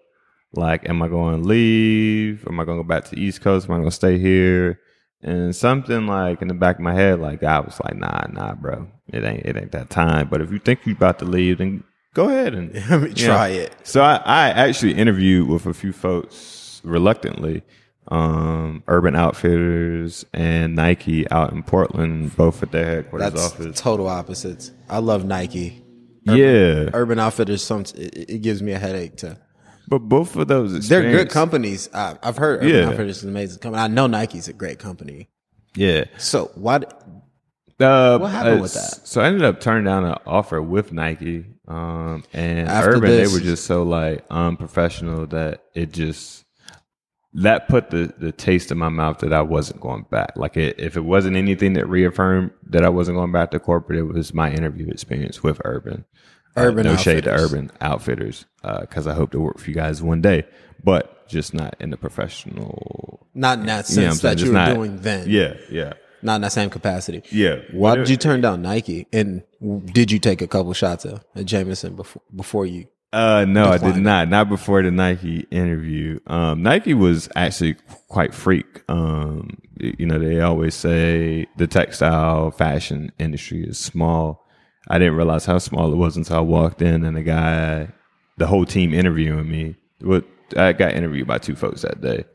Speaker 2: Like, am I going to leave? Am I going to go back to the East Coast? Am I going to stay here? And something like in the back of my head, like I was like, nah, nah, bro, it ain't, it ain't that time. But if you think you're about to leave, then go ahead and
Speaker 1: try it.
Speaker 2: So I, I actually interviewed with a few folks reluctantly, um, Urban Outfitters and Nike out in Portland, both at their headquarters
Speaker 1: That's
Speaker 2: office.
Speaker 1: total opposites. I love Nike.
Speaker 2: yeah,
Speaker 1: Urban Outfitters, some it, it gives me a headache to.
Speaker 2: But both of those
Speaker 1: They're good companies. I, I've heard Urban
Speaker 2: Yeah.
Speaker 1: Outfitters is an amazing company. I know Nike's a great company.
Speaker 2: Yeah.
Speaker 1: So why?
Speaker 2: Uh,
Speaker 1: What happened
Speaker 2: uh,
Speaker 1: with that?
Speaker 2: So I ended up turning down an offer with Nike, um, and
Speaker 1: After
Speaker 2: Urban.
Speaker 1: this-
Speaker 2: They were just so like unprofessional that it just that put the the taste in my mouth that I wasn't going back. Like it, if it wasn't anything that reaffirmed that I wasn't going back to corporate, it was my interview experience with Urban. Uh,
Speaker 1: Urban
Speaker 2: no shade to Urban Outfitters, because I hope to work for you guys one day, but just not in the professional.
Speaker 1: Not in that
Speaker 2: you know
Speaker 1: sense that you were
Speaker 2: not-
Speaker 1: doing then.
Speaker 2: Yeah, yeah,
Speaker 1: Not in that same capacity.
Speaker 2: yeah.
Speaker 1: Why did you turn down Nike? And did you take a couple shots at, at Jameson before before you?
Speaker 2: Uh, no, I did not. Not before the Nike interview. Um, Nike was actually quite freak. Um, you know, they always say the textile fashion industry is small. I didn't realize how small it was until I walked in and the guy, the whole team interviewing me. What I got interviewed by two folks that day.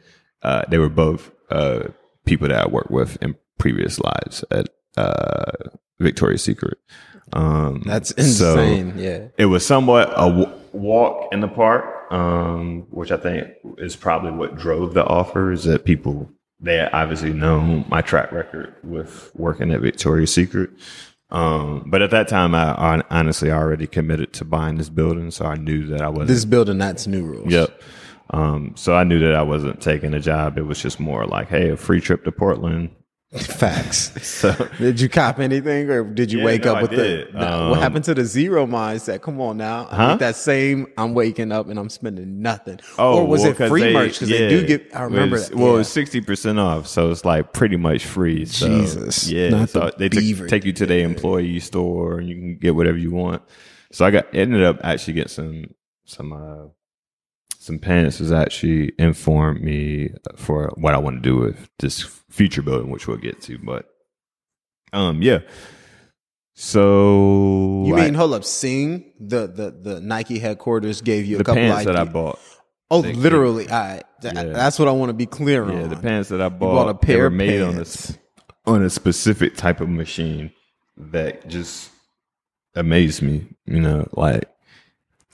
Speaker 2: Uh, they were both uh, people that I worked with in previous lives at uh, Victoria's Secret. Um,
Speaker 1: That's
Speaker 2: so-
Speaker 1: insane. yeah.
Speaker 2: it was somewhat a w- walk in the park, um, which I think is probably what drove the offer. Is that people they obviously know my track record with working at Victoria's Secret. Um, but at that time, I hon- honestly already committed to buying this building, so I knew that I wasn't.
Speaker 1: This building, that's new rules.
Speaker 2: Yep. Um, so I knew that I wasn't taking a job. It was just more like, hey, a free trip to Portland.
Speaker 1: Facts.
Speaker 2: So
Speaker 1: Did you cop anything, or did you
Speaker 2: Yeah,
Speaker 1: wake
Speaker 2: no,
Speaker 1: up with the, the-
Speaker 2: Um,
Speaker 1: what happened to the zero mindset? Come on now,
Speaker 2: Huh?
Speaker 1: that same. I'm waking up and I'm spending nothing.
Speaker 2: Oh,
Speaker 1: or was
Speaker 2: well,
Speaker 1: it free
Speaker 2: they-
Speaker 1: merch? Because they do get. I remember.
Speaker 2: It's-
Speaker 1: that.
Speaker 2: Well,
Speaker 1: yeah.
Speaker 2: it's sixty percent off, so it's like pretty much free. So,
Speaker 1: Jesus,
Speaker 2: yeah. so
Speaker 1: the
Speaker 2: they
Speaker 1: beaver.
Speaker 2: take you to the employee store, and you can get whatever you want. So I got ended up actually getting some some uh, some pants. Was actually informed me for what I want to do with this future building, which we'll get to. But um, yeah. So
Speaker 1: You
Speaker 2: I-
Speaker 1: mean hold up? Seeing the the the Nike headquarters gave you a
Speaker 2: the
Speaker 1: couple
Speaker 2: pants that I bought?
Speaker 1: Oh,
Speaker 2: they-
Speaker 1: literally. I. th-
Speaker 2: Yeah.
Speaker 1: That's what I want to be clear on.
Speaker 2: Yeah, the pants that I bought,
Speaker 1: bought a
Speaker 2: they
Speaker 1: pair
Speaker 2: made on a on a specific type of machine that just amazed me. You know, like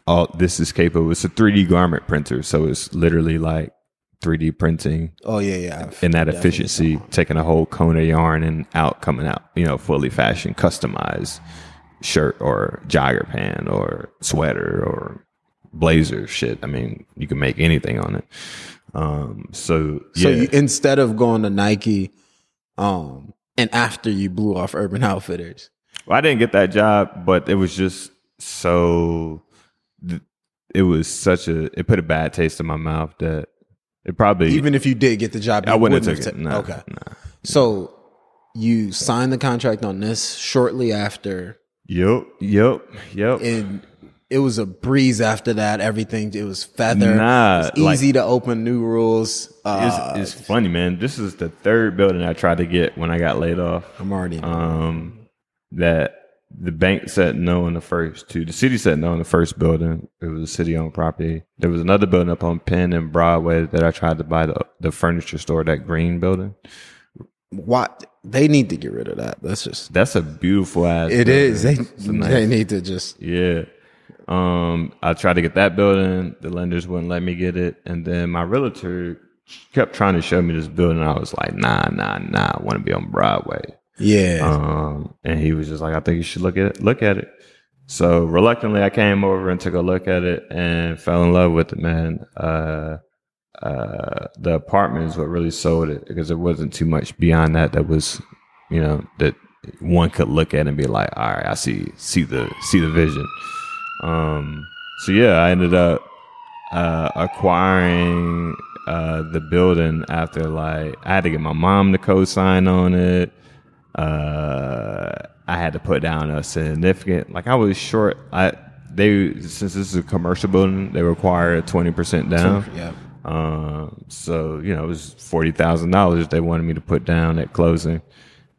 Speaker 2: all this is capable. It's a 3D garment printer, so it's literally like 3D printing
Speaker 1: Oh yeah, yeah. I've
Speaker 2: in that efficiency, taking a whole cone of yarn and out coming out, you know, fully fashioned, customized shirt or jogger pant or sweater or blazer shit. I mean, you can make anything on it. Um, so yeah,
Speaker 1: So you, instead of going to Nike, um, and after you blew off Urban Outfitters,
Speaker 2: Well, I didn't get that job, but it was just so. Th- It was such a. It put a bad taste in my mouth that it probably.
Speaker 1: even if you did get the job,
Speaker 2: I wouldn't have took it. Nah,
Speaker 1: okay.
Speaker 2: Nah.
Speaker 1: So you signed the contract on this shortly after,
Speaker 2: Yep. Yep. Yep.
Speaker 1: and it was a breeze after that. Everything it was feather.
Speaker 2: Nah,
Speaker 1: it was easy to open new rules. Uh,
Speaker 2: it's, it's funny, man. This is the third building I tried to get when I got laid off.
Speaker 1: I'm already.
Speaker 2: Um, that the bank said no in the first two. The city said no in the first building. It was a city-owned property. There was another building up on Penn and Broadway that I tried to buy the the furniture store, that green building.
Speaker 1: what they need to get rid of that. That's just.
Speaker 2: That's a beautiful ass.
Speaker 1: It
Speaker 2: building.
Speaker 1: is. They
Speaker 2: nice-
Speaker 1: they need to just.
Speaker 2: Yeah. Um, I tried to get that building. The lenders wouldn't let me get it. And then my realtor kept trying to show me this building. I was like, nah, nah, nah. I want to be on Broadway.
Speaker 1: Yeah.
Speaker 2: Um, and he was just like, I think you should look at it. Look at it. So reluctantly, I came over and took a look at it and fell in love with it, man. Uh, uh, the apartment is what really sold it because there wasn't too much beyond that that was, you know, that one could look at and be like, all right, I see, see the, see the vision. Um, so yeah, I ended up, uh, acquiring, uh, the building after like, I had to get my mom to co-sign on it. Uh, I had to put down a significant, like I was short. I, they, since this is a commercial building, they require a 20% down.
Speaker 1: yeah.
Speaker 2: Um, so you know, it was forty thousand dollars they wanted me to put down at closing.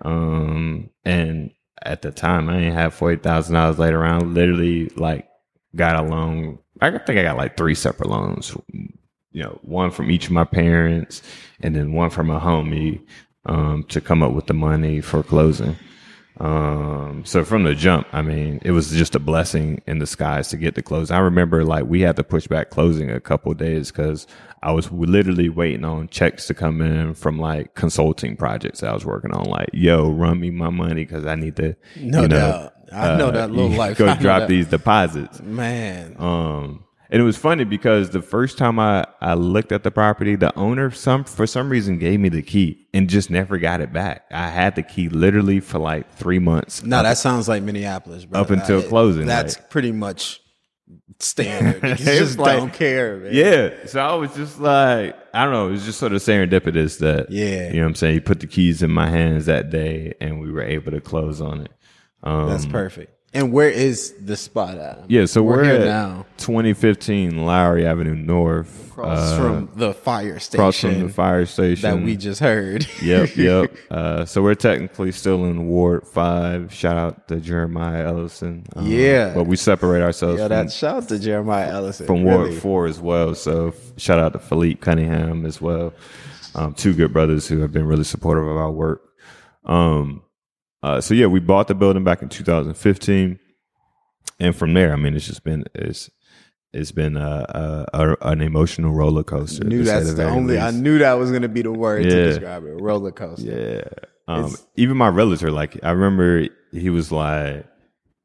Speaker 2: Um, and at the time, I didn't have forty thousand dollars laid around. Literally, like, got a loan. I think I got like three separate loans. You know, one from each of my parents, and then one from a homie um, to come up with the money for closing. Um, so from the jump, I mean, it was just a blessing in disguise to get the close. I remember like we had to push back closing a couple days because I was literally waiting on checks to come in from like consulting projects I was working on. Like, yo, run me my money because I need to,
Speaker 1: No
Speaker 2: you know,
Speaker 1: doubt. I know that little
Speaker 2: you
Speaker 1: life.
Speaker 2: Go
Speaker 1: I
Speaker 2: drop these deposits.
Speaker 1: Man.
Speaker 2: Um, and it was funny because the first time I, I looked at the property, the owner some for some reason gave me the key and just never got it back. I had the key literally for like three months.
Speaker 1: No, that sounds like Minneapolis, bro.
Speaker 2: Up until
Speaker 1: I-
Speaker 2: closing,
Speaker 1: That's
Speaker 2: like-
Speaker 1: pretty much standard. You just
Speaker 2: like-
Speaker 1: don't care, man.
Speaker 2: Yeah. So I was just like, I don't know, it was just sort of serendipitous that
Speaker 1: Yeah.
Speaker 2: you know what I'm saying? He put the keys in my hands that day and we were able to close on it. Um
Speaker 1: That's perfect. And where is the spot at?
Speaker 2: yeah, so we're,
Speaker 1: here
Speaker 2: at
Speaker 1: now.
Speaker 2: 2015 Lowry Avenue North.
Speaker 1: Across
Speaker 2: uh,
Speaker 1: from the fire
Speaker 2: across
Speaker 1: station
Speaker 2: from the fire station.
Speaker 1: that we just heard.
Speaker 2: yep, yep. Uh, so we're technically still in Ward Five. Shout out to Jeremiah Ellison. Um,
Speaker 1: Yeah.
Speaker 2: but we separate ourselves from,
Speaker 1: that shout out to Jeremiah Ellison.
Speaker 2: from Ward
Speaker 1: really.
Speaker 2: Four as well. So f- shout out to Phillipe Cunningham as well. Um, two good brothers who have been really supportive of our work. Um, uh, so yeah, we bought the building back in 2015, and from there, I mean, it's just been it's it's been a, a, a an emotional roller coaster.
Speaker 1: knew that's the only. I knew that was going to be the word to describe it. Roller coaster.
Speaker 2: Yeah. Um, even my realtor, like, I remember he was like,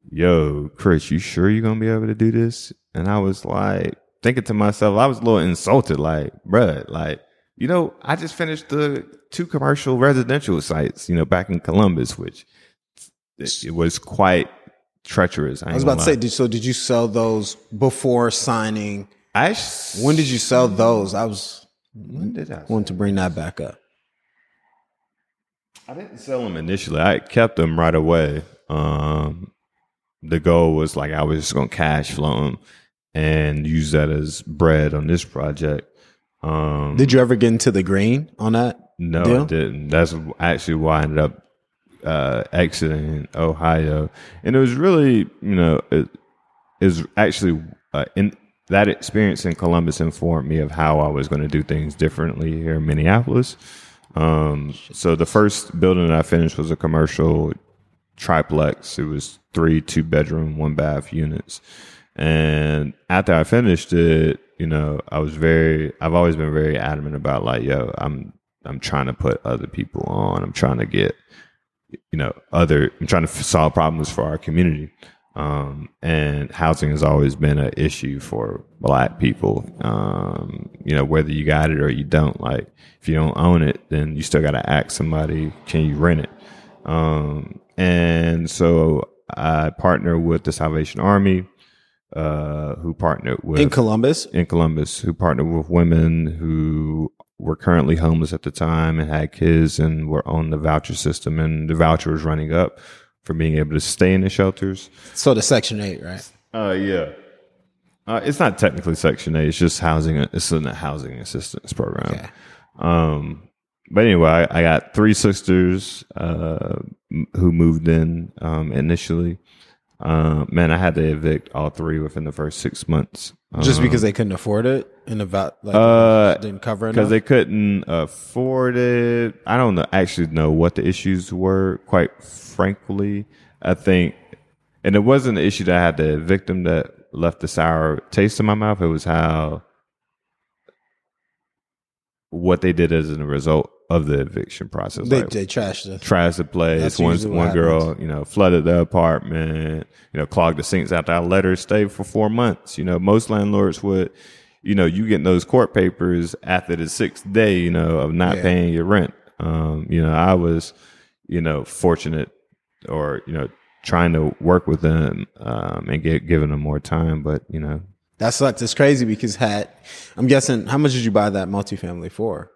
Speaker 2: yo, Chris, you sure you're going to be able to do this? And I was like, thinking to myself, I was a little insulted, like, bruh, like, you know, I just finished the two commercial residential sites, you know, back in Columbus, which it, it was quite treacherous.
Speaker 1: I was about to say, did, so did you sell those before signing?
Speaker 2: I sh-
Speaker 1: When did you sell those? I was
Speaker 2: when did I?
Speaker 1: want to bring that back up.
Speaker 2: I didn't sell them initially. I kept them right away. Um, the goal was like I was just gonna cash flow them and use that as bread on this project. Um,
Speaker 1: Did you ever get into the green on that?
Speaker 2: no,
Speaker 1: deal?
Speaker 2: I didn't. That's actually why I ended up uh, exiting Ohio, and it was really, you know, it is actually uh, in that experience in Columbus informed me of how I was going to do things differently here in Minneapolis. Um, so the first building that I finished was a commercial triplex. It was three two bedroom, one bath units. And after I finished it, you know, I was very I've always been very adamant about like, yo, I'm I'm trying to put other people on. I'm trying to get you know, other I'm trying to solve problems for our community. Um, and housing has always been an issue for black people. Um, you know, whether you got it or you don't, like if you don't own it, then you still got to ask somebody, can you rent it? Um, and so I partner with the Salvation Army, uh, who partnered with
Speaker 1: In Columbus?
Speaker 2: in Columbus who partnered with women who were currently homeless at the time and had kids and were on the voucher system and the voucher was running up for being able to stay in the shelters.
Speaker 1: So the Section 8, right?
Speaker 2: Uh yeah. Uh, it's not technically Section 8, it's just housing it's in a housing assistance program.
Speaker 1: Okay.
Speaker 2: Um, but anyway, I, I got three sisters uh, m- who moved in um, initially. Uh, man, I had to evict all three within the first six months.
Speaker 1: Just
Speaker 2: Um,
Speaker 1: because they couldn't afford it and the va- like
Speaker 2: Uh,
Speaker 1: didn't cover
Speaker 2: it
Speaker 1: because
Speaker 2: they couldn't afford it. I don't know, actually know what the issues were. Quite frankly, I think, and it wasn't the issue that I had to evict them that left the sour taste in my mouth. It was how what they did as a result of the eviction process.
Speaker 1: They,
Speaker 2: like,
Speaker 1: they trashed the
Speaker 2: to play.
Speaker 1: That's
Speaker 2: one one girl, you know, flooded the apartment, you know, clogged the sinks after I let her stay for four months. You know, most landlords would, you know, you get those court papers after the sixth day, you know, of not
Speaker 1: Yeah.
Speaker 2: paying your rent. Um, you know, I was, you know, fortunate or, you know, trying to work with them um and get giving them more time, but you know,
Speaker 1: That sucks. It's crazy because had I'm guessing how much did you buy that multifamily for?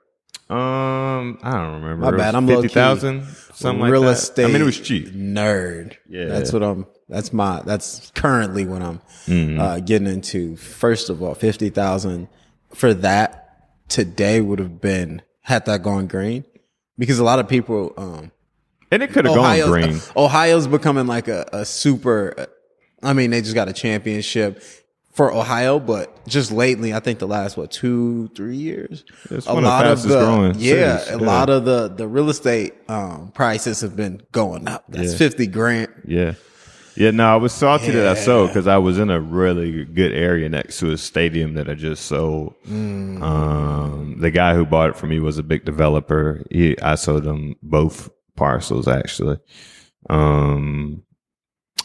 Speaker 2: Um, I don't remember.
Speaker 1: My bad. I'm low-key
Speaker 2: 50,000, something like
Speaker 1: Real
Speaker 2: that.
Speaker 1: estate.
Speaker 2: I mean, it was cheap.
Speaker 1: Nerd.
Speaker 2: Yeah.
Speaker 1: That's what I'm. That's my. That's currently what I'm
Speaker 2: Mm-hmm.
Speaker 1: uh, getting into. First of all, fifty thousand for that today would have been had that gone green because a lot of people. Um,
Speaker 2: And it could have gone green.
Speaker 1: Ohio's becoming like a, a super. I mean, they just got a championship for Ohio, but just lately, I think the last what two, three years,
Speaker 2: It's one of the growing
Speaker 1: yeah,
Speaker 2: cities,
Speaker 1: a
Speaker 2: yeah.
Speaker 1: lot of the the real estate um, prices have been going up. That's
Speaker 2: Yeah.
Speaker 1: fifty grand.
Speaker 2: Yeah. Yeah, no, I was salty that I sold because I was in a really good area next to a stadium that I just sold.
Speaker 1: Mm.
Speaker 2: Um, the guy who bought it for me was a big developer. He, I sold him both parcels actually. Um,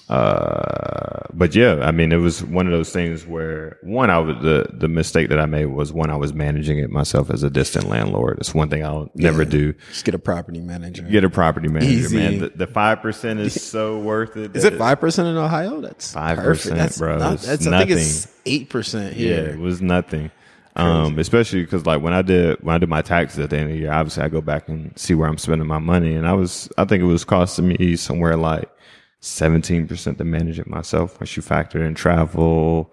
Speaker 2: uh, but yeah, I mean, it was one of those things where one, I was the the mistake that I made was one, I was managing it myself as a distant landlord. It's one thing I'll never do.
Speaker 1: Just get a property manager.
Speaker 2: Get a property manager,
Speaker 1: Easy.
Speaker 2: man. The- five percent is so worth it.
Speaker 1: Is it five percent in Ohio? That's
Speaker 2: 5%, bro.
Speaker 1: Not, that's, I think it's eight percent
Speaker 2: Yeah,
Speaker 1: here.
Speaker 2: it was nothing. Um, especially because like when I did when I did my taxes at the end of the year, obviously I go back and see where I'm spending my money, and I was I think it was costing me somewhere like seventeen percent to manage it myself. Once you factor in travel,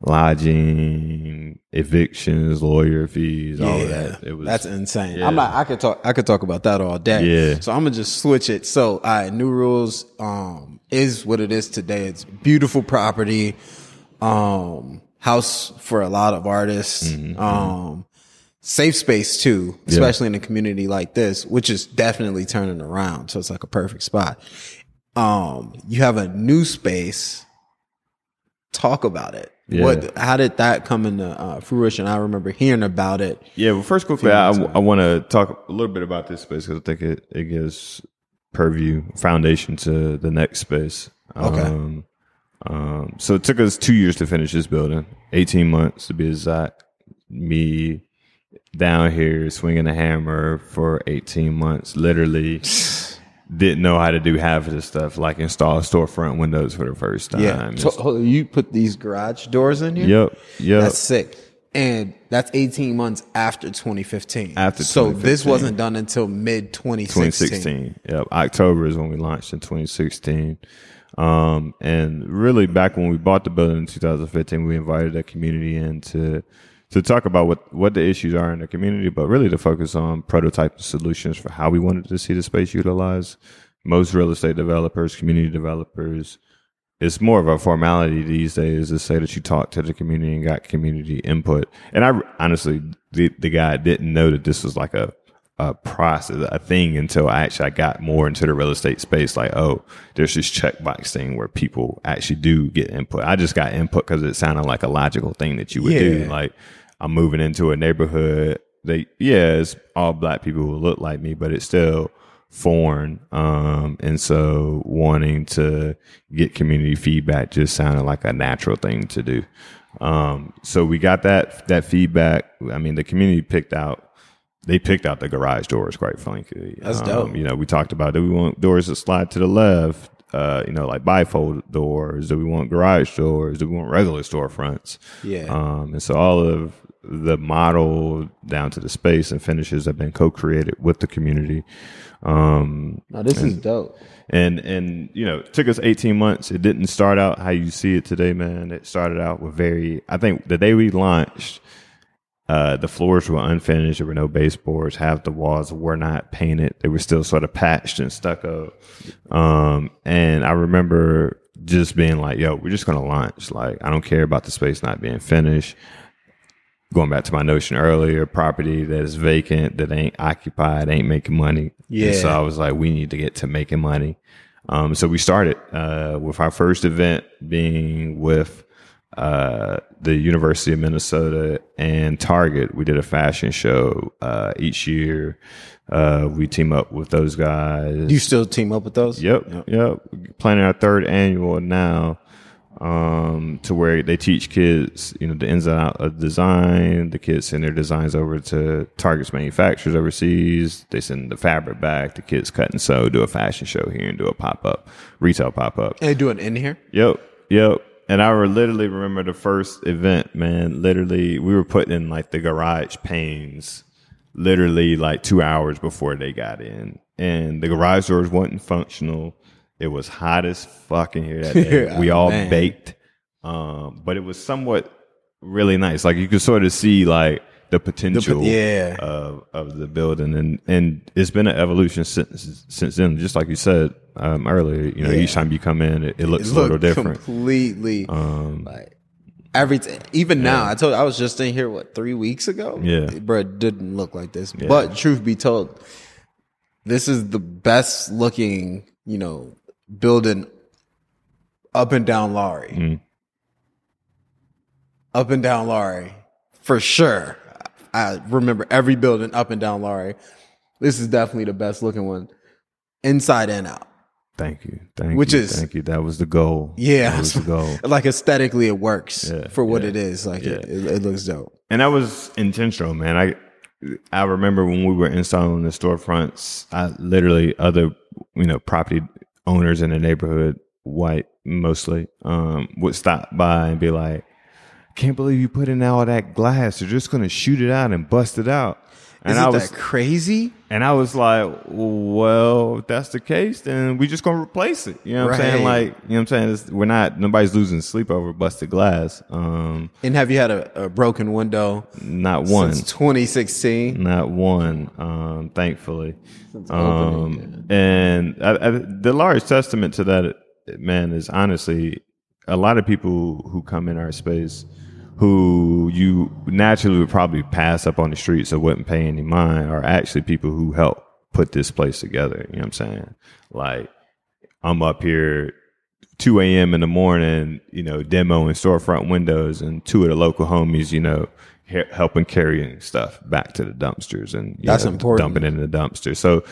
Speaker 2: lodging, evictions, lawyer fees, all of that, it was
Speaker 1: that's insane.
Speaker 2: yeah.
Speaker 1: I'm not, I could talk. I could talk about that all day.
Speaker 2: Yeah.
Speaker 1: So I'm gonna just switch it. So, all right, new rules um, is what it is today. It's beautiful property, um, house for a lot of artists,
Speaker 2: Mm-hmm,
Speaker 1: um, safe space too, especially in a community like this, which is definitely turning around. So it's like a perfect spot. Um, you have a new space. Talk about it.
Speaker 2: Yeah.
Speaker 1: What? How did that come into uh, fruition? I remember hearing about it.
Speaker 2: Yeah, well, first, quickly, I, I want to talk a little bit about this space because I think it, it gives purview, foundation to the next space.
Speaker 1: Okay.
Speaker 2: Um, um, so it took us two years to finish this building, 18 months to be exact. Me down here swinging a hammer for 18 months, literally didn't know how to do half of this stuff, like install storefront windows for the first time.
Speaker 1: Yeah. So, you put these garage doors in here?
Speaker 2: Yep. Yep.
Speaker 1: That's sick. And that's 18 months after 2015.
Speaker 2: After
Speaker 1: So this wasn't done until mid 2016.
Speaker 2: 2016. Yep. October is when we launched in 2016. Um, and really back when we bought the building in 2015, we invited the community in to, to talk about what, what the issues are in the community, but really to focus on prototype solutions for how we wanted to see the space utilized. Most real estate developers, community developers, it's more of a formality these days to say that you talked to the community and got community input. And I honestly, the, the guy didn't know that this was like a, a process, a thing until I actually I got more into the real estate space. Like, oh, there's this checkbox thing where people actually do get input. I just got input because it sounded like a logical thing that you would do. Like, I'm moving into a neighborhood. They, yeah, it's all black people who look like me, but it's still foreign. Um, and so wanting to get community feedback just sounded like a natural thing to do. Um, so we got that, that feedback. I mean, the community picked out, they picked out the garage doors, quite frankly.
Speaker 1: That's
Speaker 2: Um,
Speaker 1: dope.
Speaker 2: You know, we talked about, do we want doors that slide to the left? Uh, you know, like bifold doors. Do we want garage doors? Do we want regular storefronts?
Speaker 1: Yeah.
Speaker 2: Um, and so all of the model down to the space and finishes have been co-created with the community. Um,
Speaker 1: Now, this is dope.
Speaker 2: and and you know, it took us 18 months. It didn't start out how you see it today, man. It started out with very I think the day we launched, uh, the floors were unfinished. There were no baseboards. Half the walls were not painted. They were still sort of patched and stucco. Um, and I remember just being like, yo, we're just going to launch. Like, I don't care about the space not being finished. Going back to my notion earlier, property that is vacant, that ain't occupied, ain't making money.
Speaker 1: Yeah.
Speaker 2: And so I was like, we need to get to making money. Um, so we started uh, with our first event being with uh, the University of Minnesota and Target. We did a fashion show uh, each year. Uh, we team up with those guys.
Speaker 1: You still team up with those?
Speaker 2: Yep, yep. Planning our third annual now, um, to where they teach kids, you know, the ins and out of design. The kids send their designs over to Target's manufacturers overseas. They send the fabric back. The kids cut and sew, do a fashion show here, and do a pop up, retail pop up.
Speaker 1: They do it in here?
Speaker 2: Yep, yep. And I literally remember the first event, man. Literally, we were putting in like the garage panes literally like two hours before they got in. And the garage doors wasn't functional. It was hot as fucking here that day. we all
Speaker 1: Man.
Speaker 2: baked. Um, but it was somewhat really nice. Like you could sort of see like the potential
Speaker 1: yeah.
Speaker 2: of of the building and and it's been an evolution since since then. Just like you said um, earlier, you know,
Speaker 1: Yeah.
Speaker 2: each time you come in it, it looks
Speaker 1: It
Speaker 2: a little different.
Speaker 1: Completely.
Speaker 2: Um,
Speaker 1: like everything. Even now, I told I was just in here what three weeks ago.
Speaker 2: Yeah.
Speaker 1: bro, it didn't look like this. But truth be told, this is the best looking, you know, building up and down Lowry.
Speaker 2: Mm.
Speaker 1: Up and down Lowry, for sure. I remember every building up and down Lowry. This is definitely the best looking one, inside and out.
Speaker 2: Thank you. Thank
Speaker 1: Which
Speaker 2: you.
Speaker 1: is-
Speaker 2: thank you. That was the goal.
Speaker 1: Yeah,
Speaker 2: That was the goal.
Speaker 1: like aesthetically, it works
Speaker 2: Yeah,
Speaker 1: for what
Speaker 2: yeah,
Speaker 1: it is. Like it,
Speaker 2: yeah.
Speaker 1: it, it looks dope.
Speaker 2: And that was intentional, man. I I remember when we were installing the storefronts, I literally other, you know, property owners in the neighborhood, white mostly, um, would stop by and be like, Can't believe you put in all that glass. They're just gonna shoot it out and bust it out. And
Speaker 1: Is
Speaker 2: I
Speaker 1: it
Speaker 2: was
Speaker 1: that crazy?
Speaker 2: And I was like, well, if that's the case, then we just gonna replace it. You know what I'm saying? Like, you know what I'm saying? It's, we're not, nobody's losing sleep over busted glass. Um,
Speaker 1: And have you had a, a broken window
Speaker 2: not one,
Speaker 1: since 2016?
Speaker 2: not one, um, thankfully.
Speaker 1: Since
Speaker 2: Um,
Speaker 1: opening,
Speaker 2: and I, I, the large testament to that, man, is honestly a lot of people who come in our space who you naturally would probably pass up on the streets or wouldn't pay any mind are actually people who help put this place together. You know what I'm saying? Like, I'm up here 2 a.m. in the morning, you know, demoing storefront windows, and two of the local homies, you know, he- helping carrying stuff back to the dumpsters and you
Speaker 1: That's
Speaker 2: know,
Speaker 1: important.
Speaker 2: dumping it in the dumpster. So,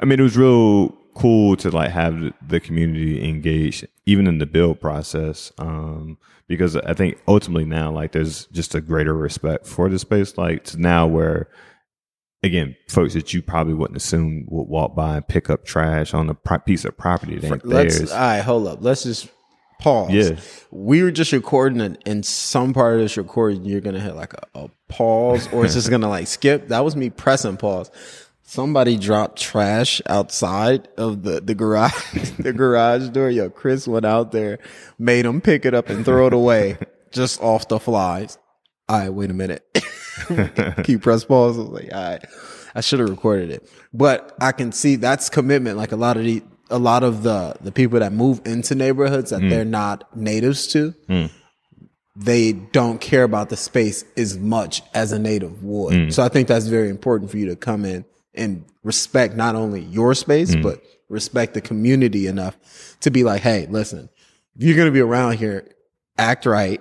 Speaker 2: I mean, it was real cool to like have the- community engaged, even in the build process, um, because I think ultimately now, like, there's just a greater respect for the space. Like, to now where again, folks that you probably wouldn't assume would walk by and pick up trash on a pro- piece of property that ain't
Speaker 1: Let's
Speaker 2: theirs.
Speaker 1: all right, hold up. Let's just pause.
Speaker 2: Yeah.
Speaker 1: We were just recording and in some part of this recording, you're gonna hit like a, a pause or it's just gonna like skip. That was me pressing pause. Somebody dropped trash outside of the, the garage the garage door. Yo, Chris went out there, made him pick it up and throw it away just off the flies. All right, wait a minute. Keep press pause. I was like, all right, I should have recorded it, but I can see that's commitment. Like a lot of the, a lot of the, the people that move into neighborhoods that hmm. they're not natives to, hmm. they don't care about the space as much as a native would. Hmm. So I think that's very important for you to come in and respect not only your space, but respect the community enough to be like, Hey, listen, if you're going to be around here, act right,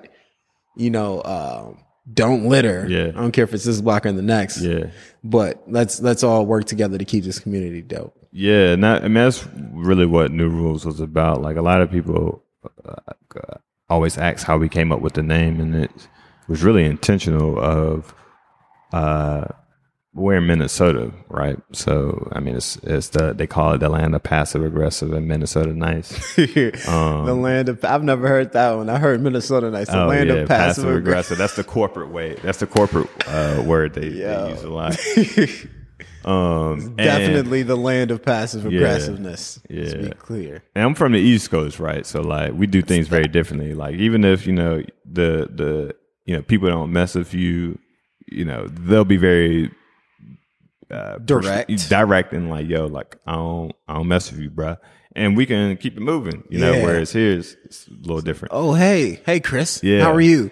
Speaker 1: you know, um, don't litter.
Speaker 2: Yeah.
Speaker 1: I don't care if it's this block or the next.
Speaker 2: yeah.
Speaker 1: But let's let's all work together to keep this community dope.
Speaker 2: Yeah, and that, I mean that's really what New Rules was about. Like a lot of people uh, uh, always ask how we came up with the name, and it was really intentional. Of uh, we're in Minnesota, right? So I mean, it's it's the they call it the land of passive aggressive and Minnesota nice.
Speaker 1: the land of I've never heard that one. I heard Minnesota nice. The
Speaker 2: Um, Oh,
Speaker 1: land
Speaker 2: yeah,
Speaker 1: of passive, aggressive.
Speaker 2: aggressive. That's the corporate way. That's the corporate uh, word they, they use a lot. Um, and-
Speaker 1: Definitely the land of passive aggressiveness. Let's be clear.
Speaker 2: And I'm from the East Coast, right? So like we do things very differently. Like even if you know the the you know people don't mess with you, you know they'll be very uh,
Speaker 1: Direct.
Speaker 2: pers- direct, and like yo, like I don't I don't mess with you, bruh. And we can keep it moving, you know.
Speaker 1: Yeah.
Speaker 2: Whereas here it's, it's a little different.
Speaker 1: Oh hey, hey Chris.
Speaker 2: Yeah.
Speaker 1: How are you?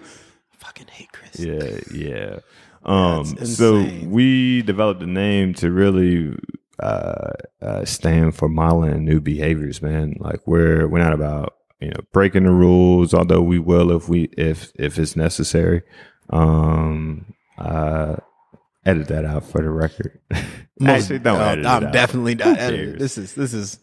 Speaker 1: I fucking hate Chris.
Speaker 2: Yeah, yeah. Um, so we developed a name to really uh, uh, stand for modeling new behaviors, man. Like we're we're not about you know breaking the rules. Although we will if we if if it's necessary. Um, uh, edit that out for the record. Actually, don't
Speaker 1: Uh,
Speaker 2: edit it
Speaker 1: I'm
Speaker 2: out.
Speaker 1: definitely not editing.
Speaker 2: cares?
Speaker 1: This is this is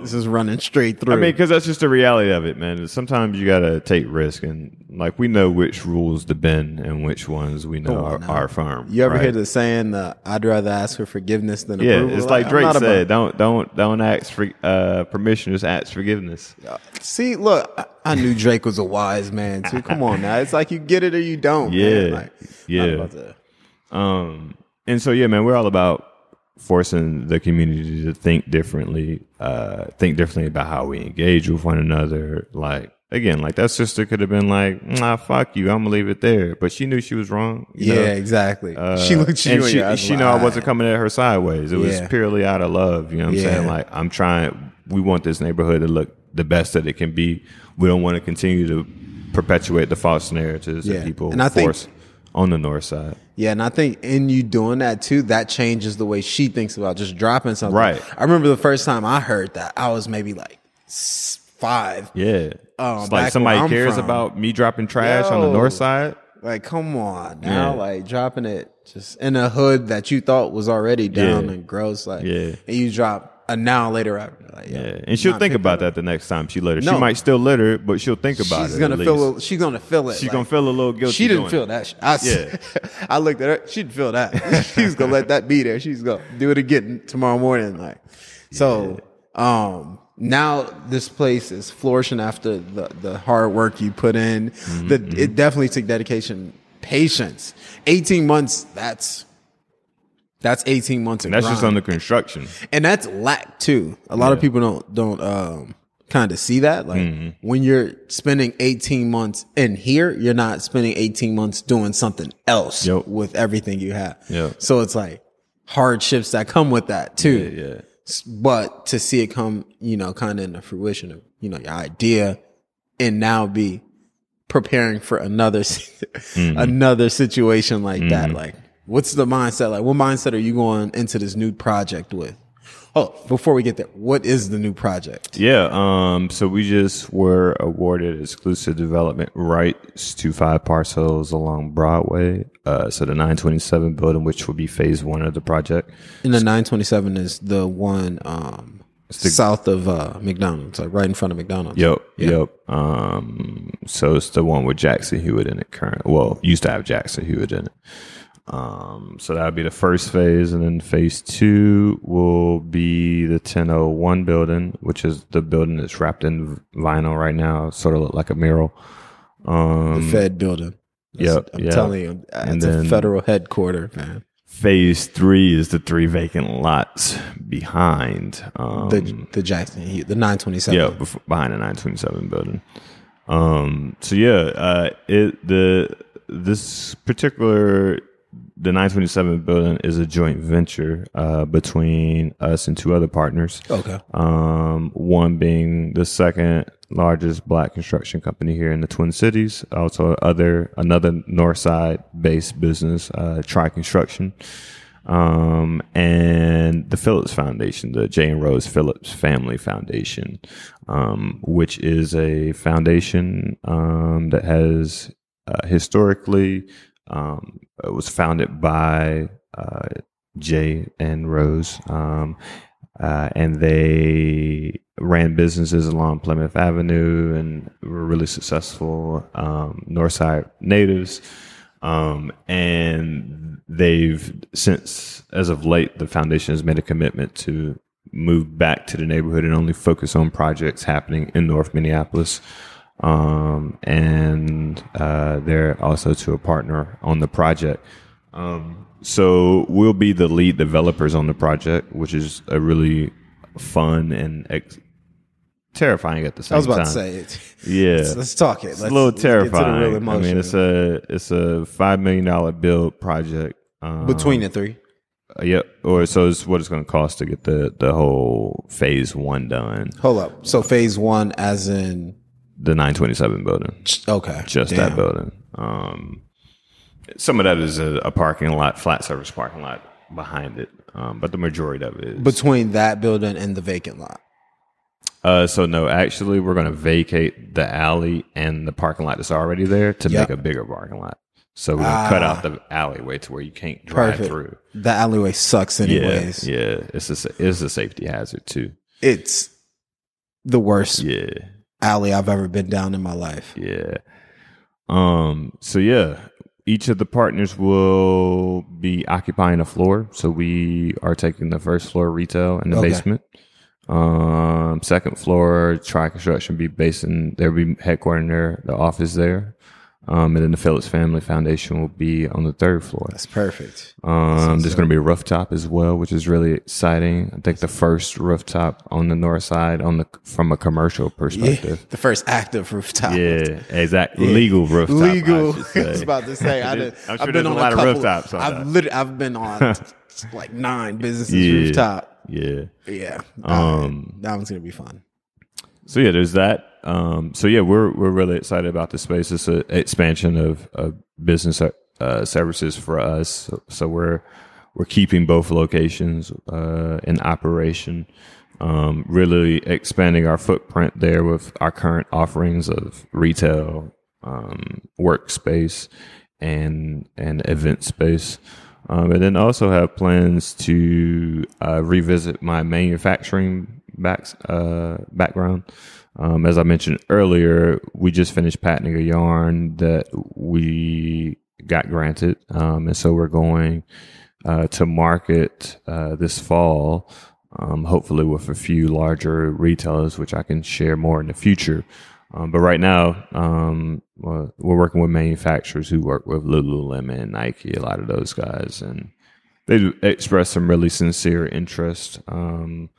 Speaker 1: this is running straight through.
Speaker 2: I mean, because that's just the reality of it, man. Sometimes you gotta take risk, and like we know which rules to bend and which ones we know
Speaker 1: on
Speaker 2: are,
Speaker 1: now.
Speaker 2: are firm.
Speaker 1: you ever
Speaker 2: right?
Speaker 1: hear the saying, uh, "I'd rather ask for forgiveness than
Speaker 2: Yeah,
Speaker 1: approval"?
Speaker 2: it's like
Speaker 1: I'm
Speaker 2: Drake
Speaker 1: not about-
Speaker 2: said, "Don't don't don't ask for uh, permission, just ask forgiveness."
Speaker 1: See, look, I, I knew Drake was a wise man too. Come on now, it's like you get it or you don't. man.
Speaker 2: Yeah,
Speaker 1: Like, not
Speaker 2: yeah.
Speaker 1: about to-
Speaker 2: Um, and so yeah, man, we're all about forcing the community to think differently, uh, think differently about how we engage with one another. Like again, like that sister could have been like, "Nah, fuck you, I'm gonna leave it there," but she knew she was wrong. you
Speaker 1: yeah,
Speaker 2: know?
Speaker 1: exactly.
Speaker 2: Uh,
Speaker 1: she looked you
Speaker 2: and
Speaker 1: and
Speaker 2: she,
Speaker 1: your
Speaker 2: she know I wasn't coming at her sideways. It was
Speaker 1: Yeah.
Speaker 2: purely out of love. You know what I'm saying? Like I'm trying. We want this neighborhood to look the best that it can be. We don't want to continue to perpetuate the false narratives
Speaker 1: Yeah.
Speaker 2: that people
Speaker 1: And I think-
Speaker 2: force on the north side.
Speaker 1: Yeah, and I think in you doing that too, that changes the way she thinks about just dropping something.
Speaker 2: Right.
Speaker 1: I remember the first time I heard that, I was maybe like five.
Speaker 2: Yeah.
Speaker 1: Um,
Speaker 2: it's like somebody cares
Speaker 1: from.
Speaker 2: about me dropping trash on the north side.
Speaker 1: Like, come on now,
Speaker 2: Yeah.
Speaker 1: like dropping it just in a hood that you thought was already down
Speaker 2: Yeah.
Speaker 1: and gross. Like,
Speaker 2: Yeah.
Speaker 1: and you drop a now later after. Like, yo,
Speaker 2: Yeah. And she'll think about
Speaker 1: that
Speaker 2: the next time she litter.
Speaker 1: No.
Speaker 2: She might still litter, but she'll think about
Speaker 1: She's
Speaker 2: it.
Speaker 1: gonna
Speaker 2: at
Speaker 1: feel. A, she's gonna feel it.
Speaker 2: She's
Speaker 1: like,
Speaker 2: gonna feel a little guilty.
Speaker 1: She didn't feel
Speaker 2: it.
Speaker 1: that. I,
Speaker 2: Yeah.
Speaker 1: I looked at her. She didn't feel that. She's gonna let that be there. She's gonna do it again tomorrow morning. Like, so, um, now this place is flourishing after the, the hard work you put in.
Speaker 2: Mm-hmm,
Speaker 1: The, it definitely took dedication, patience. 18 months. That's, that's 18 months.
Speaker 2: And that's just
Speaker 1: grind.
Speaker 2: on the construction.
Speaker 1: and that's lack too. A lot of people don't don't um kind of see that. Like
Speaker 2: Mm-hmm.
Speaker 1: when you're spending 18 months in here, you're not spending 18 months doing something else
Speaker 2: Yep.
Speaker 1: with everything you have.
Speaker 2: Yep.
Speaker 1: So it's like hardships that come with that too.
Speaker 2: Yeah.
Speaker 1: S- But to see it come, you know, kind of in the fruition of, you know, your idea and now be preparing for another,
Speaker 2: Mm-hmm.
Speaker 1: another situation like that. Like, what's the mindset? Like, what mindset are you going into this new project with? Oh, before we get there, what is the new project?
Speaker 2: Yeah, um, so we just were awarded exclusive development rights to five parcels along Broadway. Uh, so the 927 building, which will be phase one of the project.
Speaker 1: And the 927 is the one, um, south of, uh, McDonald's, like right in front of McDonald's.
Speaker 2: Yep, yep. Um, so it's the one with Jackson Hewitt in it current. Well, used to have Jackson Hewitt in it. Um, so that would be the first phase, and then phase two will be the 1001 building, which is the building that's wrapped in vinyl right now, sort of look like a mural. Um,
Speaker 1: The Fed building. That's-
Speaker 2: Yep,
Speaker 1: I'm
Speaker 2: yeah.
Speaker 1: telling you,
Speaker 2: And
Speaker 1: it's a federal headquarter, man.
Speaker 2: phase three is the three vacant lots behind. Um,
Speaker 1: The the Jackson, the 927.
Speaker 2: yeah, bef- behind the 927 building. Um, so yeah, uh, it the this particular the 927 building is a joint venture uh, between us and two other partners.
Speaker 1: Okay.
Speaker 2: Um, one being the second largest black construction company here in the Twin Cities. Also, other another North Side based business, uh, Tri Construction, um, and the Phillips Foundation, the Jay and Rose Phillips Family Foundation, um, which is a foundation um, that has uh, historically um, it was founded by uh, Jay and Rose, um, uh, and they ran businesses along Plymouth Avenue and were really successful um, Northside natives. Um, and they've since, as of late, the foundation has made a commitment to move back to the neighborhood and only focus on projects happening in North Minneapolis. Um, and uh, they're also to a partner on the project. Um, so we'll be the lead developers on the project, which is a really fun and ex- terrifying at the same time.
Speaker 1: I was about to say it.
Speaker 2: yeah,
Speaker 1: Let's, let's talk it.
Speaker 2: it's
Speaker 1: Let's,
Speaker 2: a little
Speaker 1: let's get to the real
Speaker 2: terrifying. I mean, it's a it's a five million dollar build project. Um,
Speaker 1: between the three.
Speaker 2: uh, yep, or so it's what it's going to cost to get the the whole phase one done.
Speaker 1: Hold up. So phase one, as in
Speaker 2: The nine twenty seven building,
Speaker 1: okay,
Speaker 2: just
Speaker 1: Damn.
Speaker 2: that building. Um, some of that is a, a parking lot, flat service parking lot behind it, um, but the majority of it is
Speaker 1: between that building and the vacant lot.
Speaker 2: Uh, so no, actually, we're going to vacate the alley and the parking lot that's already there to
Speaker 1: Yep.
Speaker 2: make a bigger parking lot. So we're going to cut
Speaker 1: Ah.
Speaker 2: out the alleyway to where you can't drive
Speaker 1: Perfect.
Speaker 2: through.
Speaker 1: The alleyway sucks anyways.
Speaker 2: Yeah, yeah, it's a it's a safety hazard too.
Speaker 1: It's the worst
Speaker 2: Yeah,
Speaker 1: alley I've ever been down in my life.
Speaker 2: yeah. Um. So yeah, each of the partners will be occupying a floor. So we are taking the first floor retail in the
Speaker 1: Okay.
Speaker 2: basement. Um, second floor, Tri Construction be based in. They'll be headquartered there, the office there. Um, and then the Phillips Family Foundation will be on the third floor.
Speaker 1: That's perfect.
Speaker 2: Um, there's going to be a rooftop as well, which is really exciting. I think the first rooftop on the north side, on the from a commercial
Speaker 1: Yeah,
Speaker 2: perspective.
Speaker 1: the first active rooftop.
Speaker 2: Yeah, exactly. Legal rooftop. I
Speaker 1: legal.
Speaker 2: should
Speaker 1: I was about to say. I did,
Speaker 2: I'm sure
Speaker 1: I've been
Speaker 2: a
Speaker 1: on
Speaker 2: lot of
Speaker 1: couple,
Speaker 2: rooftops on
Speaker 1: I've
Speaker 2: that.
Speaker 1: lit, I've been on like nine businesses
Speaker 2: Yeah.
Speaker 1: rooftop.
Speaker 2: Yeah.
Speaker 1: Yeah,
Speaker 2: Um,
Speaker 1: that one's gonna be fun.
Speaker 2: So yeah, there's that. Um, so yeah, we're we're really excited about the space. It's an expansion of, of business uh, services for us. So, so we're we're keeping both locations uh, in operation. Um, really expanding our footprint there with our current offerings of retail, um, workspace, and and event space. Um, and then also have plans to uh, revisit my manufacturing back, uh, background. Um, as I mentioned earlier, we just finished patenting a yarn that we got granted, um, and so we're going uh, to market uh, this fall. Um, hopefully, with a few larger retailers, which I can share more in the future. Um, but right now, um, we're working with manufacturers who work with Lululemon, Nike, a lot of those guys, and they do express some really sincere interest. Um,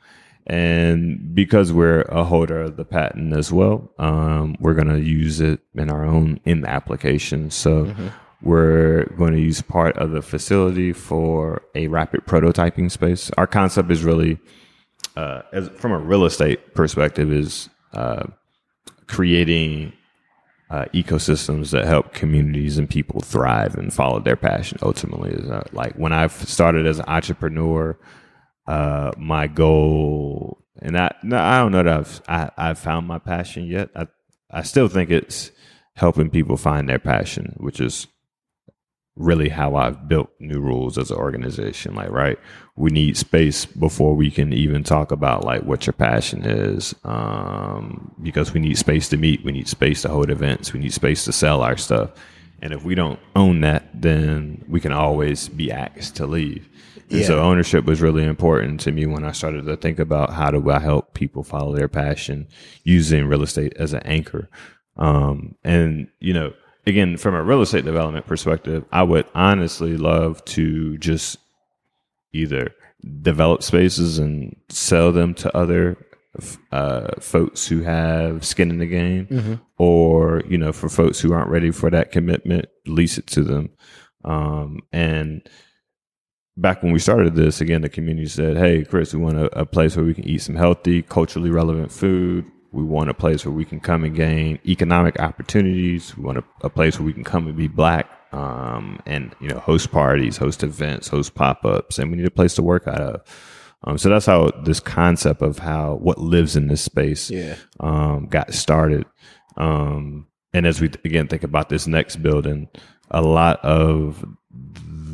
Speaker 2: and because we're a holder of the patent as well, um, we're going to use it in our own in the application. So we're going to use part of the facility for a rapid prototyping space. Our concept is really, uh, as from a real estate perspective, is uh, creating uh, ecosystems that help communities and people thrive and follow their passion. Ultimately, is uh, like when I started as an entrepreneur, uh, my goal, and I, no, I don't know that I've I, I've found my passion yet. I I still think it's helping people find their passion, which is really how I've built New Rules as an organization. Like, right, we need space before we can even talk about like what your passion is, um, because we need space to meet, we need space to hold events, we need space to sell our stuff. And if we don't own that, then we can always be asked to leave. And so ownership was really important to me when I started to think about how do I help people follow their passion using real estate as an anchor. Um, and you know, again, from a real estate development perspective, I would honestly love to just either develop spaces and sell them to other uh, folks who have skin in the game, or you know, for folks who aren't ready for that commitment, lease it to them. Um, and back when we started this, again, the community said, "Hey, Chris, we want a, a place where we can eat some healthy, culturally relevant food. We want a place where we can come and gain economic opportunities. We want a, a place where we can come and be black, um, and you know, host parties, host events, host pop ups, and we need a place to work out of." Um, so that's how this concept of how what lives in this space
Speaker 1: Yeah.
Speaker 2: um, got started. Um, and as we again think about this next building, a lot of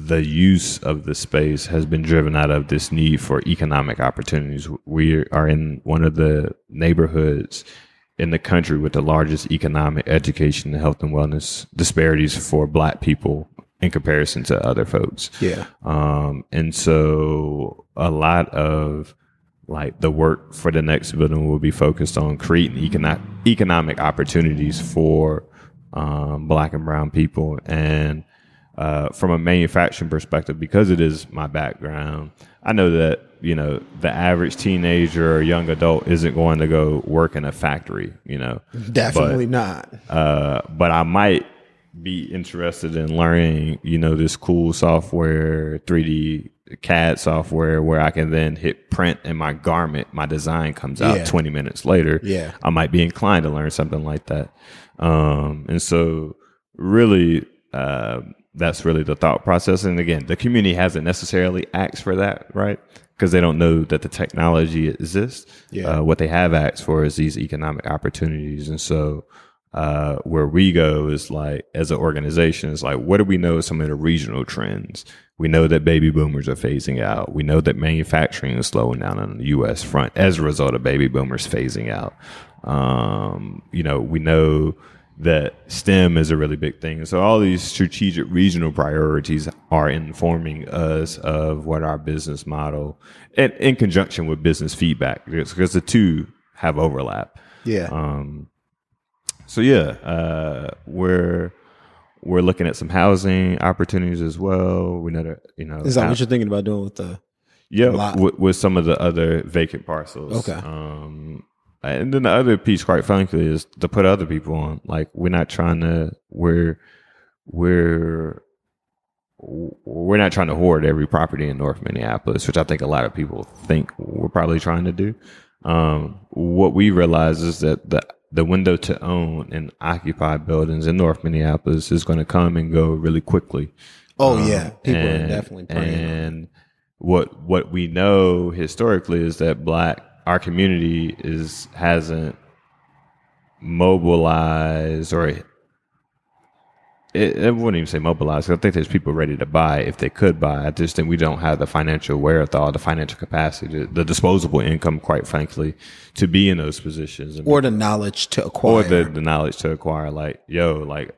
Speaker 2: the use of the space has been driven out of this need for economic opportunities. We are in one of the neighborhoods in the country with the largest economic education and health and wellness disparities for black people in comparison to other folks.
Speaker 1: Yeah.
Speaker 2: Um, and so a lot of like the work for the next building will be focused on creating economic economic opportunities for um, black and brown people. And uh, from a manufacturing perspective, because it is my background, I know that you know the average teenager or young adult isn't going to go work in a factory. You know,
Speaker 1: Definitely not.
Speaker 2: uh, but I might be interested in learning, you know, this cool software, 3D CAD software where I can then hit print and my garment, my design comes out
Speaker 1: Yeah.
Speaker 2: 20 minutes later.
Speaker 1: Yeah.
Speaker 2: I might be inclined to learn something like that. Um, and so really, uh, that's really the thought process. And again, the community hasn't necessarily asked for that, right? because they don't know that the technology exists.
Speaker 1: Yeah.
Speaker 2: Uh, what they have asked for is these economic opportunities, and so uh, where we go is like as an organization is like what do we know some of the regional trends we know that baby boomers are phasing out we know that manufacturing is slowing down on the us front as a result of baby boomers phasing out um, you know we know that STEM is a really big thing. So all these strategic regional priorities are informing us of what our business model, and in conjunction with business feedback, because the two have overlap.
Speaker 1: Yeah.
Speaker 2: Um, so yeah, uh, we're we're looking at some housing opportunities as well. We know that you know
Speaker 1: Is that what you're thinking about doing with the?
Speaker 2: yeah, with, with some of the other vacant parcels.
Speaker 1: Okay.
Speaker 2: Um, and then the other piece, quite frankly, is to put other people on. Like we're not trying to. We're we're we're not trying to hoard every property in North Minneapolis, which I think a lot of people think we're probably trying to do. Um, what we realize is that the the window to own and occupy buildings in North Minneapolis is going to come and go really quickly.
Speaker 1: Oh
Speaker 2: Um,
Speaker 1: yeah, people are definitely praying.
Speaker 2: And what what we know historically is that black our community is hasn't mobilized or it, I wouldn't even say mobilized. I think there's people ready to buy if they could buy. I just think we don't have the financial wherewithal, the financial capacity, the disposable income, quite frankly, to be in those positions.
Speaker 1: Or the knowledge to acquire.
Speaker 2: or the, the knowledge to acquire. Like, yo, like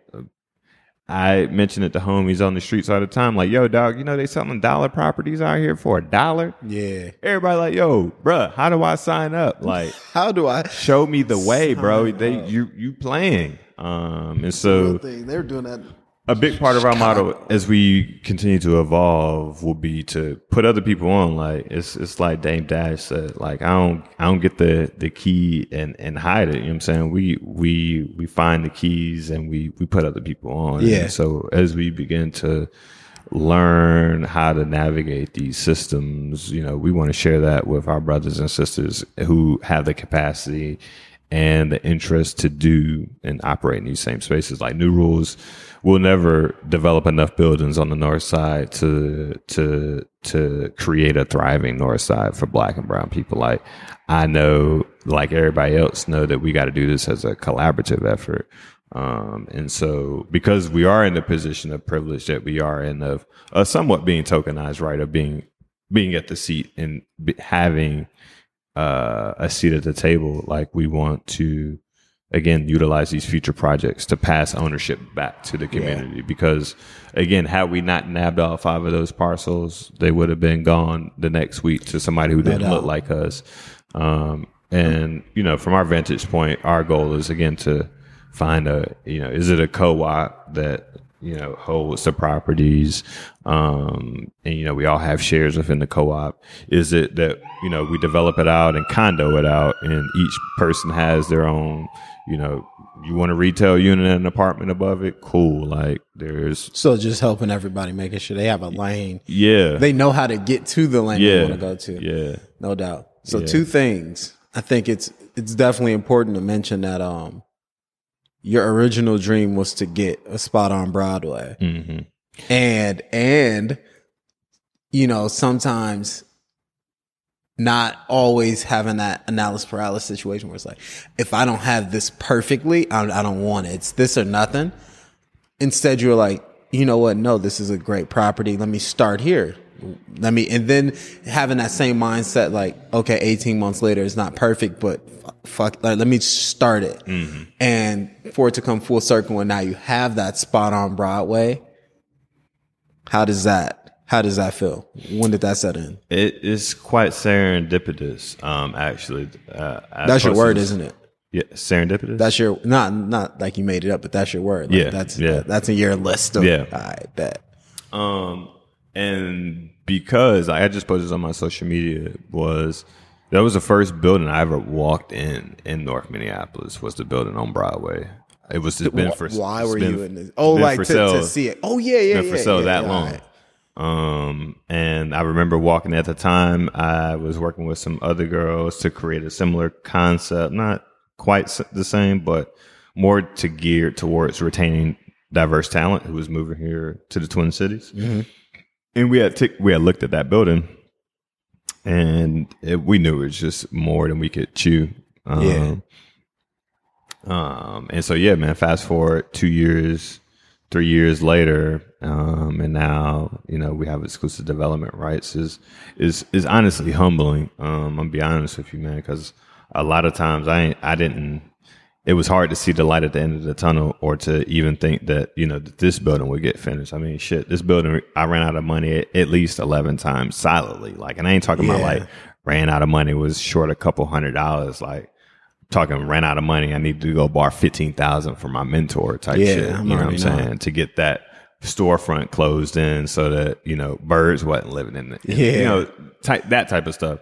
Speaker 2: I mention it to homies on the streets all the time. Like, yo, dog, you know they selling dollar properties out here for a dollar.
Speaker 1: yeah.
Speaker 2: Everybody like, yo, bruh, how do I sign up? Like,
Speaker 1: How do I?
Speaker 2: show me the way, bro.
Speaker 1: Sign
Speaker 2: They you you playing. Um, and so
Speaker 1: thing they're doing that.
Speaker 2: A big part of our model as we continue to evolve will be to put other people on. Like it's it's like Dame Dash said, like I don't I don't get the the key and and hide it. You know what I'm saying? We we we find the keys and we we put other people on.
Speaker 1: Yeah.
Speaker 2: And so as we begin to learn how to navigate these systems, you know, we want to share that with our brothers and sisters who have the capacity and the interest to do and operate in these same spaces. Like new rules will never develop enough buildings on the north side to to to create a thriving north side for black and brown people. Like I know, like everybody else, know that we got to do this as a collaborative effort. Um, and so because we are in the position of privilege that we are in of somewhat being tokenized, right, of being being at the seat and having uh, a seat at the table, like we want to again utilize these future projects to pass ownership back to the community. Because again had we not nabbed all five of those parcels they would have been gone the next week to somebody who didn't look like us. Um, and you know from our vantage point our goal is again to find a you know is it a co-op that you know holds the properties um and you know we all have shares within the co-op is it that you know we develop it out and condo it out and each person has their own you know you want a retail unit and an apartment above it cool like there's
Speaker 1: So just helping everybody, making sure they have a lane.
Speaker 2: yeah
Speaker 1: They know how to get to the lane they want to go to.
Speaker 2: yeah
Speaker 1: No doubt. So
Speaker 2: Yeah.
Speaker 1: two things. I think it's it's definitely important to mention that um your original dream was to get a spot on Broadway.
Speaker 2: hmm
Speaker 1: And and you know, sometimes not always having that analysis paralysis situation where it's like, if I don't have this perfectly, I, I don't want it. It's this or nothing. Instead, you're like, you know what? No, this is a great property. Let me start here. Let me, and then having that same mindset, like, okay, 18 months later, it's not perfect, but fuck, like, let me start it. And for it to come full circle and now you have that spot on Broadway. How does that, how does that feel? When did that set in?
Speaker 2: it is quite serendipitous um actually uh,
Speaker 1: That's your word, isn't it?
Speaker 2: yeah serendipitous
Speaker 1: That's your, not, not like you made it up, but that's your word. Like,
Speaker 2: Yeah,
Speaker 1: That's,
Speaker 2: yeah.
Speaker 1: that's in your list of,
Speaker 2: Yeah.
Speaker 1: I bet.
Speaker 2: Um, and because I had just posted on my social media was that was the first building I ever walked in in North Minneapolis was the building on Broadway. It was just been for
Speaker 1: Why were
Speaker 2: been-
Speaker 1: you in this? Oh, like
Speaker 2: for
Speaker 1: to,
Speaker 2: sale.
Speaker 1: to see it. Oh yeah, yeah,
Speaker 2: been
Speaker 1: yeah.
Speaker 2: for sale
Speaker 1: yeah,
Speaker 2: that
Speaker 1: yeah,
Speaker 2: long.
Speaker 1: alright.
Speaker 2: Um, and I remember walking at the time. I was working with some other girls to create a similar concept, not quite the same, but more to gear towards retaining diverse talent who was moving here to the Twin Cities.
Speaker 1: Mm-hmm.
Speaker 2: And we had tick we had looked at that building, and it, we knew it was just more than we could chew. Um,
Speaker 1: Yeah.
Speaker 2: Um, and so yeah, man. Fast forward two years, three years later, um, and now you know we have exclusive development rights. is is is honestly humbling. Um, I'm gonna be honest with you, man, because a lot of times I ain't, I didn't. It was hard to see the light at the end of the tunnel, or to even think that you know that this building would get finished. I mean, shit, this building I ran out of money at, at least eleven times solidly. Like, and I ain't talking about like ran out of money was short a couple hundred dollars. Like talking ran out of money. I need to go borrow fifteen thousand for my mentor type
Speaker 1: Yeah,
Speaker 2: shit. You know what I'm saying? To get that storefront closed in so that, you know, birds wasn't living in it.
Speaker 1: Yeah.
Speaker 2: You know, type that type of stuff.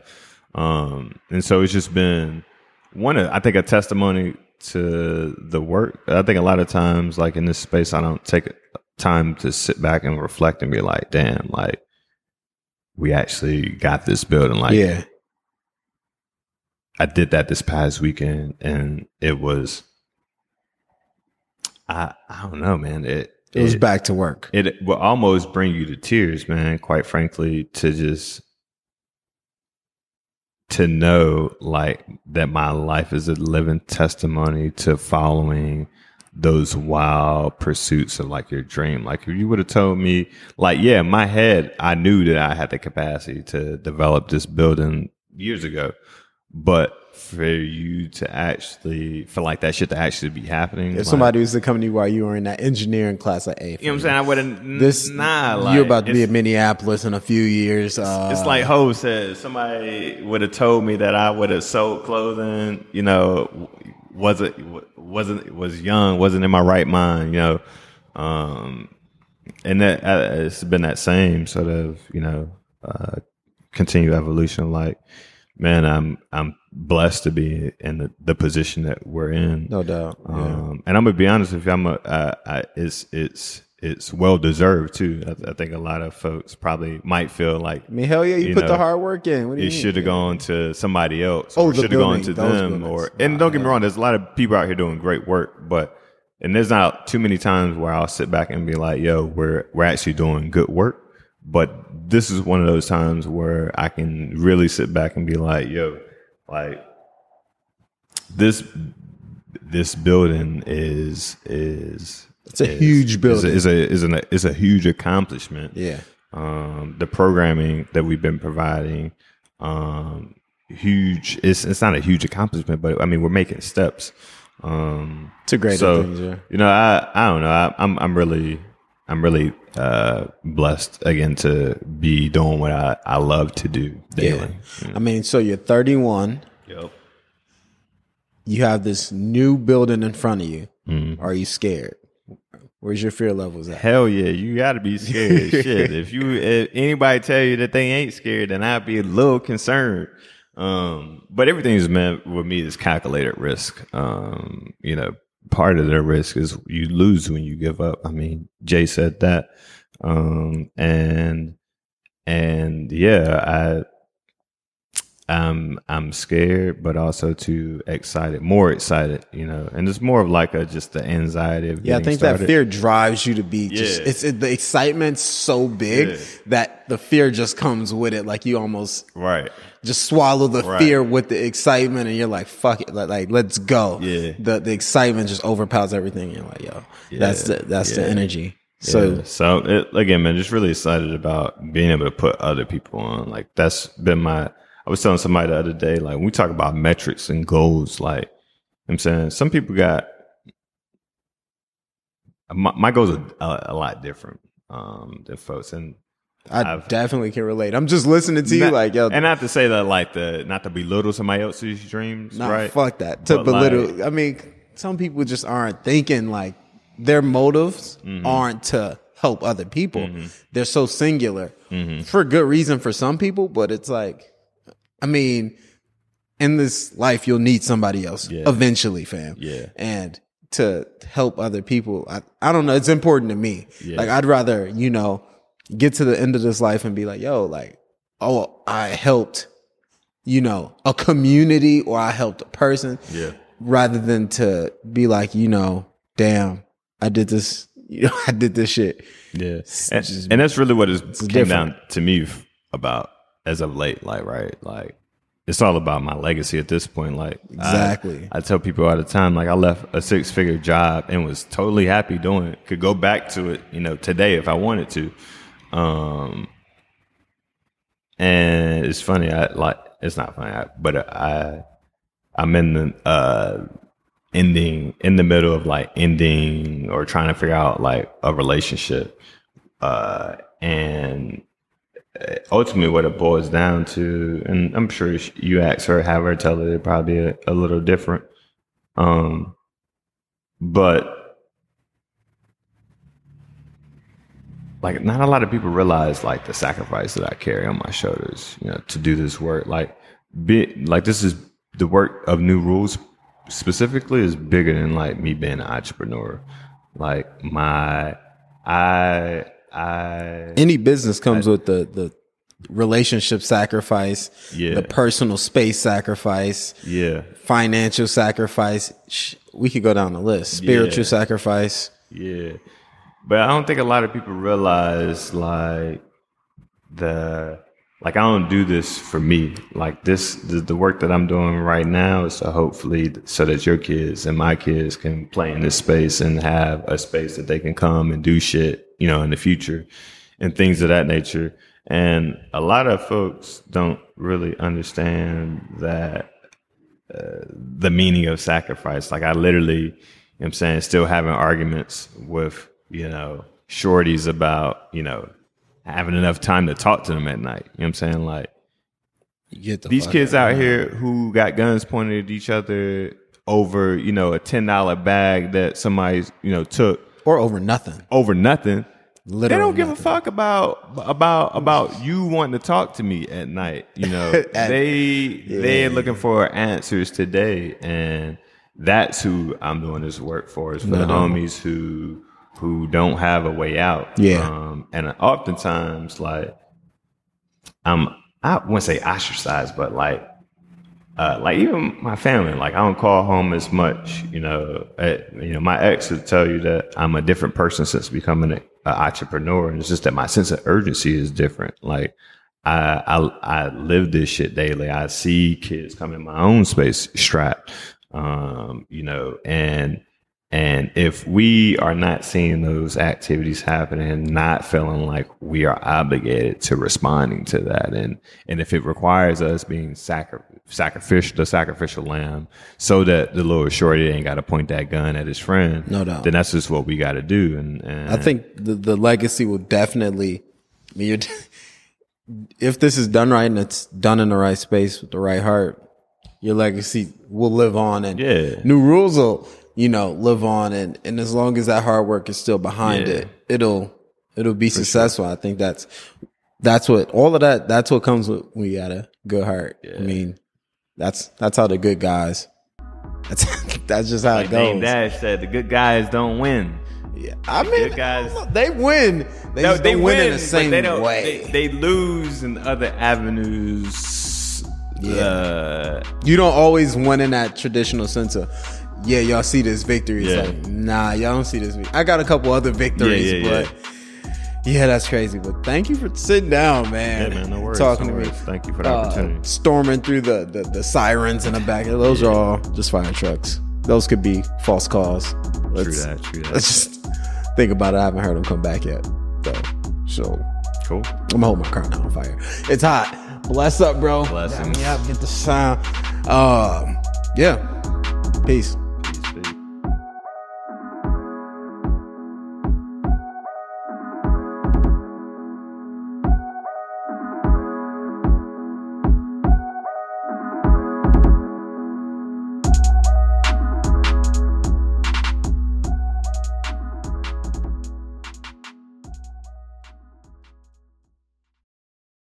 Speaker 2: Um, and so it's just been one of I think a testimony to the work. I think a lot of times, like in this space, I don't take time to sit back and reflect and be like, damn, like we actually got this building. Like
Speaker 1: yeah.
Speaker 2: I did that this past weekend, and it was, I I don't know, man. It
Speaker 1: It was back to work.
Speaker 2: It will almost bring you to tears, man. Quite frankly, to just to know like that my life is a living testimony to following those wild pursuits of like your dream. Like if you would have told me, like, yeah, in my head, I knew that I had the capacity to develop this building years ago, but for you to actually for like that shit to actually be happening,
Speaker 1: If
Speaker 2: like-
Speaker 1: somebody was to come to you while you were in that engineering class at A,
Speaker 2: you know what I'm saying? I wouldn't.
Speaker 1: this
Speaker 2: nah, like,
Speaker 1: you're about to be
Speaker 2: it's-
Speaker 1: in Minneapolis in a few years. Uh,
Speaker 2: It's like Ho said, somebody would have told me that I would have sold clothing, you know, wasn't wasn't was young, wasn't in my right mind, you know, um, and that uh, it's been that same sort of you know uh, continued evolution. Like, man, I'm I'm blessed to be in the, the position that we're in.
Speaker 1: no doubt. Yeah.
Speaker 2: Um, and I'm gonna be honest with you, I'm a, I, I, it's it's it's well deserved too. I, I think a lot of folks probably might feel like
Speaker 1: I mean, hell yeah, you,
Speaker 2: you
Speaker 1: put
Speaker 2: know,
Speaker 1: the hard work in. What do you
Speaker 2: it should have gone to somebody else.
Speaker 1: Oh,
Speaker 2: should have gone to them.
Speaker 1: buildings.
Speaker 2: Or and don't get me wrong, there's a lot of people out here doing great work, but and there's not too many times where I'll sit back and be like, "Yo, we're we're actually doing good work." But this is one of those times where I can really sit back and be like, "Yo, like this this building is is."
Speaker 1: It's a huge building.
Speaker 2: Is a, is a is an is a huge accomplishment
Speaker 1: Yeah.
Speaker 2: um, the programming that we've been providing um, huge it's it's not a huge accomplishment but i mean we're making steps um
Speaker 1: It's a great
Speaker 2: so
Speaker 1: things, yeah.
Speaker 2: you know i i don't know I, i'm i'm really i'm really uh blessed again to be doing what i i love to do daily
Speaker 1: I mean, so you're 31.
Speaker 2: Yep.
Speaker 1: You have this new building in front of you.
Speaker 2: Mm-hmm.
Speaker 1: Are you scared? Where's your fear levels at?
Speaker 2: Hell yeah, you got to be scared. Shit, if you if anybody tell you that they ain't scared, then I'd be a little concerned. Um, but everything's meant with me is calculated risk. Um, you know, part of their risk is you lose when you give up. I mean, Jay said that. Um, and and yeah, I I'm I'm scared, but also too excited, more excited, you know. And it's more of like a just the anxiety of
Speaker 1: Yeah, I think that fear drives you to be just
Speaker 2: Yeah.
Speaker 1: it's it, the excitement's so big
Speaker 2: Yeah.
Speaker 1: that the fear just comes with it. Like you almost
Speaker 2: right.
Speaker 1: Just swallow the
Speaker 2: Right.
Speaker 1: fear with the excitement and you're like, fuck it, like, like let's go.
Speaker 2: Yeah.
Speaker 1: The the excitement just overpowers everything. You're like, yo, that's the that's the energy. So
Speaker 2: So, so it, again, man, just really excited about being able to put other people on. Like that's been my. I was telling somebody the other day, like when we talk about metrics and goals, like I'm saying some people got my, my goals are a, a lot different um, than folks, and
Speaker 1: I
Speaker 2: I've-
Speaker 1: definitely can relate. I'm just listening to you
Speaker 2: not-
Speaker 1: like, yo,
Speaker 2: and not to say that like the not to belittle somebody else's dreams,
Speaker 1: Nah,
Speaker 2: right?
Speaker 1: fuck that. To
Speaker 2: But,
Speaker 1: belittle.
Speaker 2: like-
Speaker 1: I mean, some people just aren't thinking like their motives
Speaker 2: Mm-hmm.
Speaker 1: aren't to help other people. They're so singular
Speaker 2: Mm-hmm.
Speaker 1: for good reason for some people, but it's like, I mean, in this life, you'll need somebody else
Speaker 2: Yeah.
Speaker 1: eventually, fam.
Speaker 2: Yeah.
Speaker 1: And to help other people, I, I don't know. It's important to me.
Speaker 2: Yeah.
Speaker 1: Like, I'd rather, you know, get to the end of this life and be like, yo, like, oh, I helped you know, a community or I helped a person
Speaker 2: Yeah.
Speaker 1: rather than to be like, you know, damn, I did this, you know, I did this shit.
Speaker 2: Yeah, and,
Speaker 1: just-
Speaker 2: and that's really what it came
Speaker 1: different.
Speaker 2: down to me about as of late. Like, right, like it's all about my legacy at this point. Like,
Speaker 1: Exactly.
Speaker 2: I, I tell people all the time, like I left a six figure job and was totally happy doing it. Could go back to it, you know, today if I wanted to. Um, and it's funny, I like it's not funny, I, but I I'm in the uh ending in the middle of like ending or trying to figure out like a relationship. Uh and ultimately what it boils down to and I'm sure you ask her have her tell it probably a, a little different. Um but like not a lot of people realize like the sacrifice that I carry on my shoulders, you know, to do this work. Like be like this is the work of new rules specifically is bigger than like me being an entrepreneur. Like my I I
Speaker 1: Any business comes with the the relationship sacrifice,
Speaker 2: Yeah.
Speaker 1: the personal space sacrifice,
Speaker 2: yeah.
Speaker 1: financial sacrifice. We could go down the list. Spiritual
Speaker 2: Yeah.
Speaker 1: sacrifice.
Speaker 2: Yeah. But I don't think a lot of people realize like the like I don't do this for me. Like this the, the work that I'm doing right now is to hopefully so that your kids and my kids can play in this space and have a space that they can come and do shit, you know, in the future and things of that nature. And a lot of folks don't really understand that uh, the meaning of sacrifice. Like I literally, I'm saying, still having arguments with, you know, shorties about, you know, having enough time to talk to them at night. You know what I'm saying? Like
Speaker 1: get the
Speaker 2: these kids
Speaker 1: out.
Speaker 2: out here who got guns pointed at each other over, you know, a ten dollar bag that somebody, you know, took
Speaker 1: or over nothing.
Speaker 2: over nothing.
Speaker 1: Literally
Speaker 2: they don't give a fuck about about about you wanting to talk to me at night. You know,
Speaker 1: At-
Speaker 2: they they're looking for answers today, and that's who I'm doing this work for. Is for the
Speaker 1: No.
Speaker 2: homies who who don't have a way out.
Speaker 1: Yeah.
Speaker 2: um, and oftentimes like I'm I wouldn't say ostracized, but like uh, like even my family, like I don't call home as much. You know, uh, you know, my ex would tell you that I'm a different person since becoming an entrepreneur, and it's just that my sense of urgency is different. Like I, I, I live this shit daily. I see kids come in my own space strapped, um, you know, and and if we are not seeing those activities happening and not feeling like we are obligated to responding to that, and and if it requires us being sacri- sacrificial, the sacrificial lamb, so that the little shorty ain't got to point that gun at his friend,
Speaker 1: No doubt.
Speaker 2: then that's just what we got to do. And, and
Speaker 1: I think the, the legacy will definitely. I mean, you're, if this is done right and it's done in the right space with the right heart, your legacy will live on, and
Speaker 2: Yeah.
Speaker 1: new rules will, you know, live on, and and as long as that hard work is still behind
Speaker 2: Yeah.
Speaker 1: it, it'll it'll be successful. I think that's that's what all of that. That's what comes with when you got a good heart. I mean, that's that's how the good guys. That's that's just how
Speaker 2: like
Speaker 1: it
Speaker 2: Dame
Speaker 1: goes.
Speaker 2: Dash said, the good guys don't win.
Speaker 1: Yeah, I mean,
Speaker 2: good guys-
Speaker 1: they win. They,
Speaker 2: No, they
Speaker 1: don't
Speaker 2: win,
Speaker 1: win in the same
Speaker 2: they don't,
Speaker 1: way.
Speaker 2: They, they lose in other avenues.
Speaker 1: Yeah.
Speaker 2: Uh,
Speaker 1: you don't always win in that traditional sense of, yeah, y'all see this victory. It's
Speaker 2: Yeah.
Speaker 1: like, nah, y'all don't see this. I got a couple other victories,
Speaker 2: Yeah, yeah,
Speaker 1: but yeah, that's crazy. But thank you for sitting down, man.
Speaker 2: yeah, man, no worries.
Speaker 1: Talking
Speaker 2: no
Speaker 1: to me.
Speaker 2: Thank you for the
Speaker 1: Uh,
Speaker 2: opportunity.
Speaker 1: storming through the, the, the sirens in the back. Those are all just fire trucks. Those could be false calls.
Speaker 2: True
Speaker 1: Let's,
Speaker 2: that. True that.
Speaker 1: let's just think about it. I haven't heard them come back yet. So, so
Speaker 2: Cool.
Speaker 1: I'm gonna hold my car on fire. It's hot. Bless up, bro. Bless me up, get the sound. Um, yeah. Peace.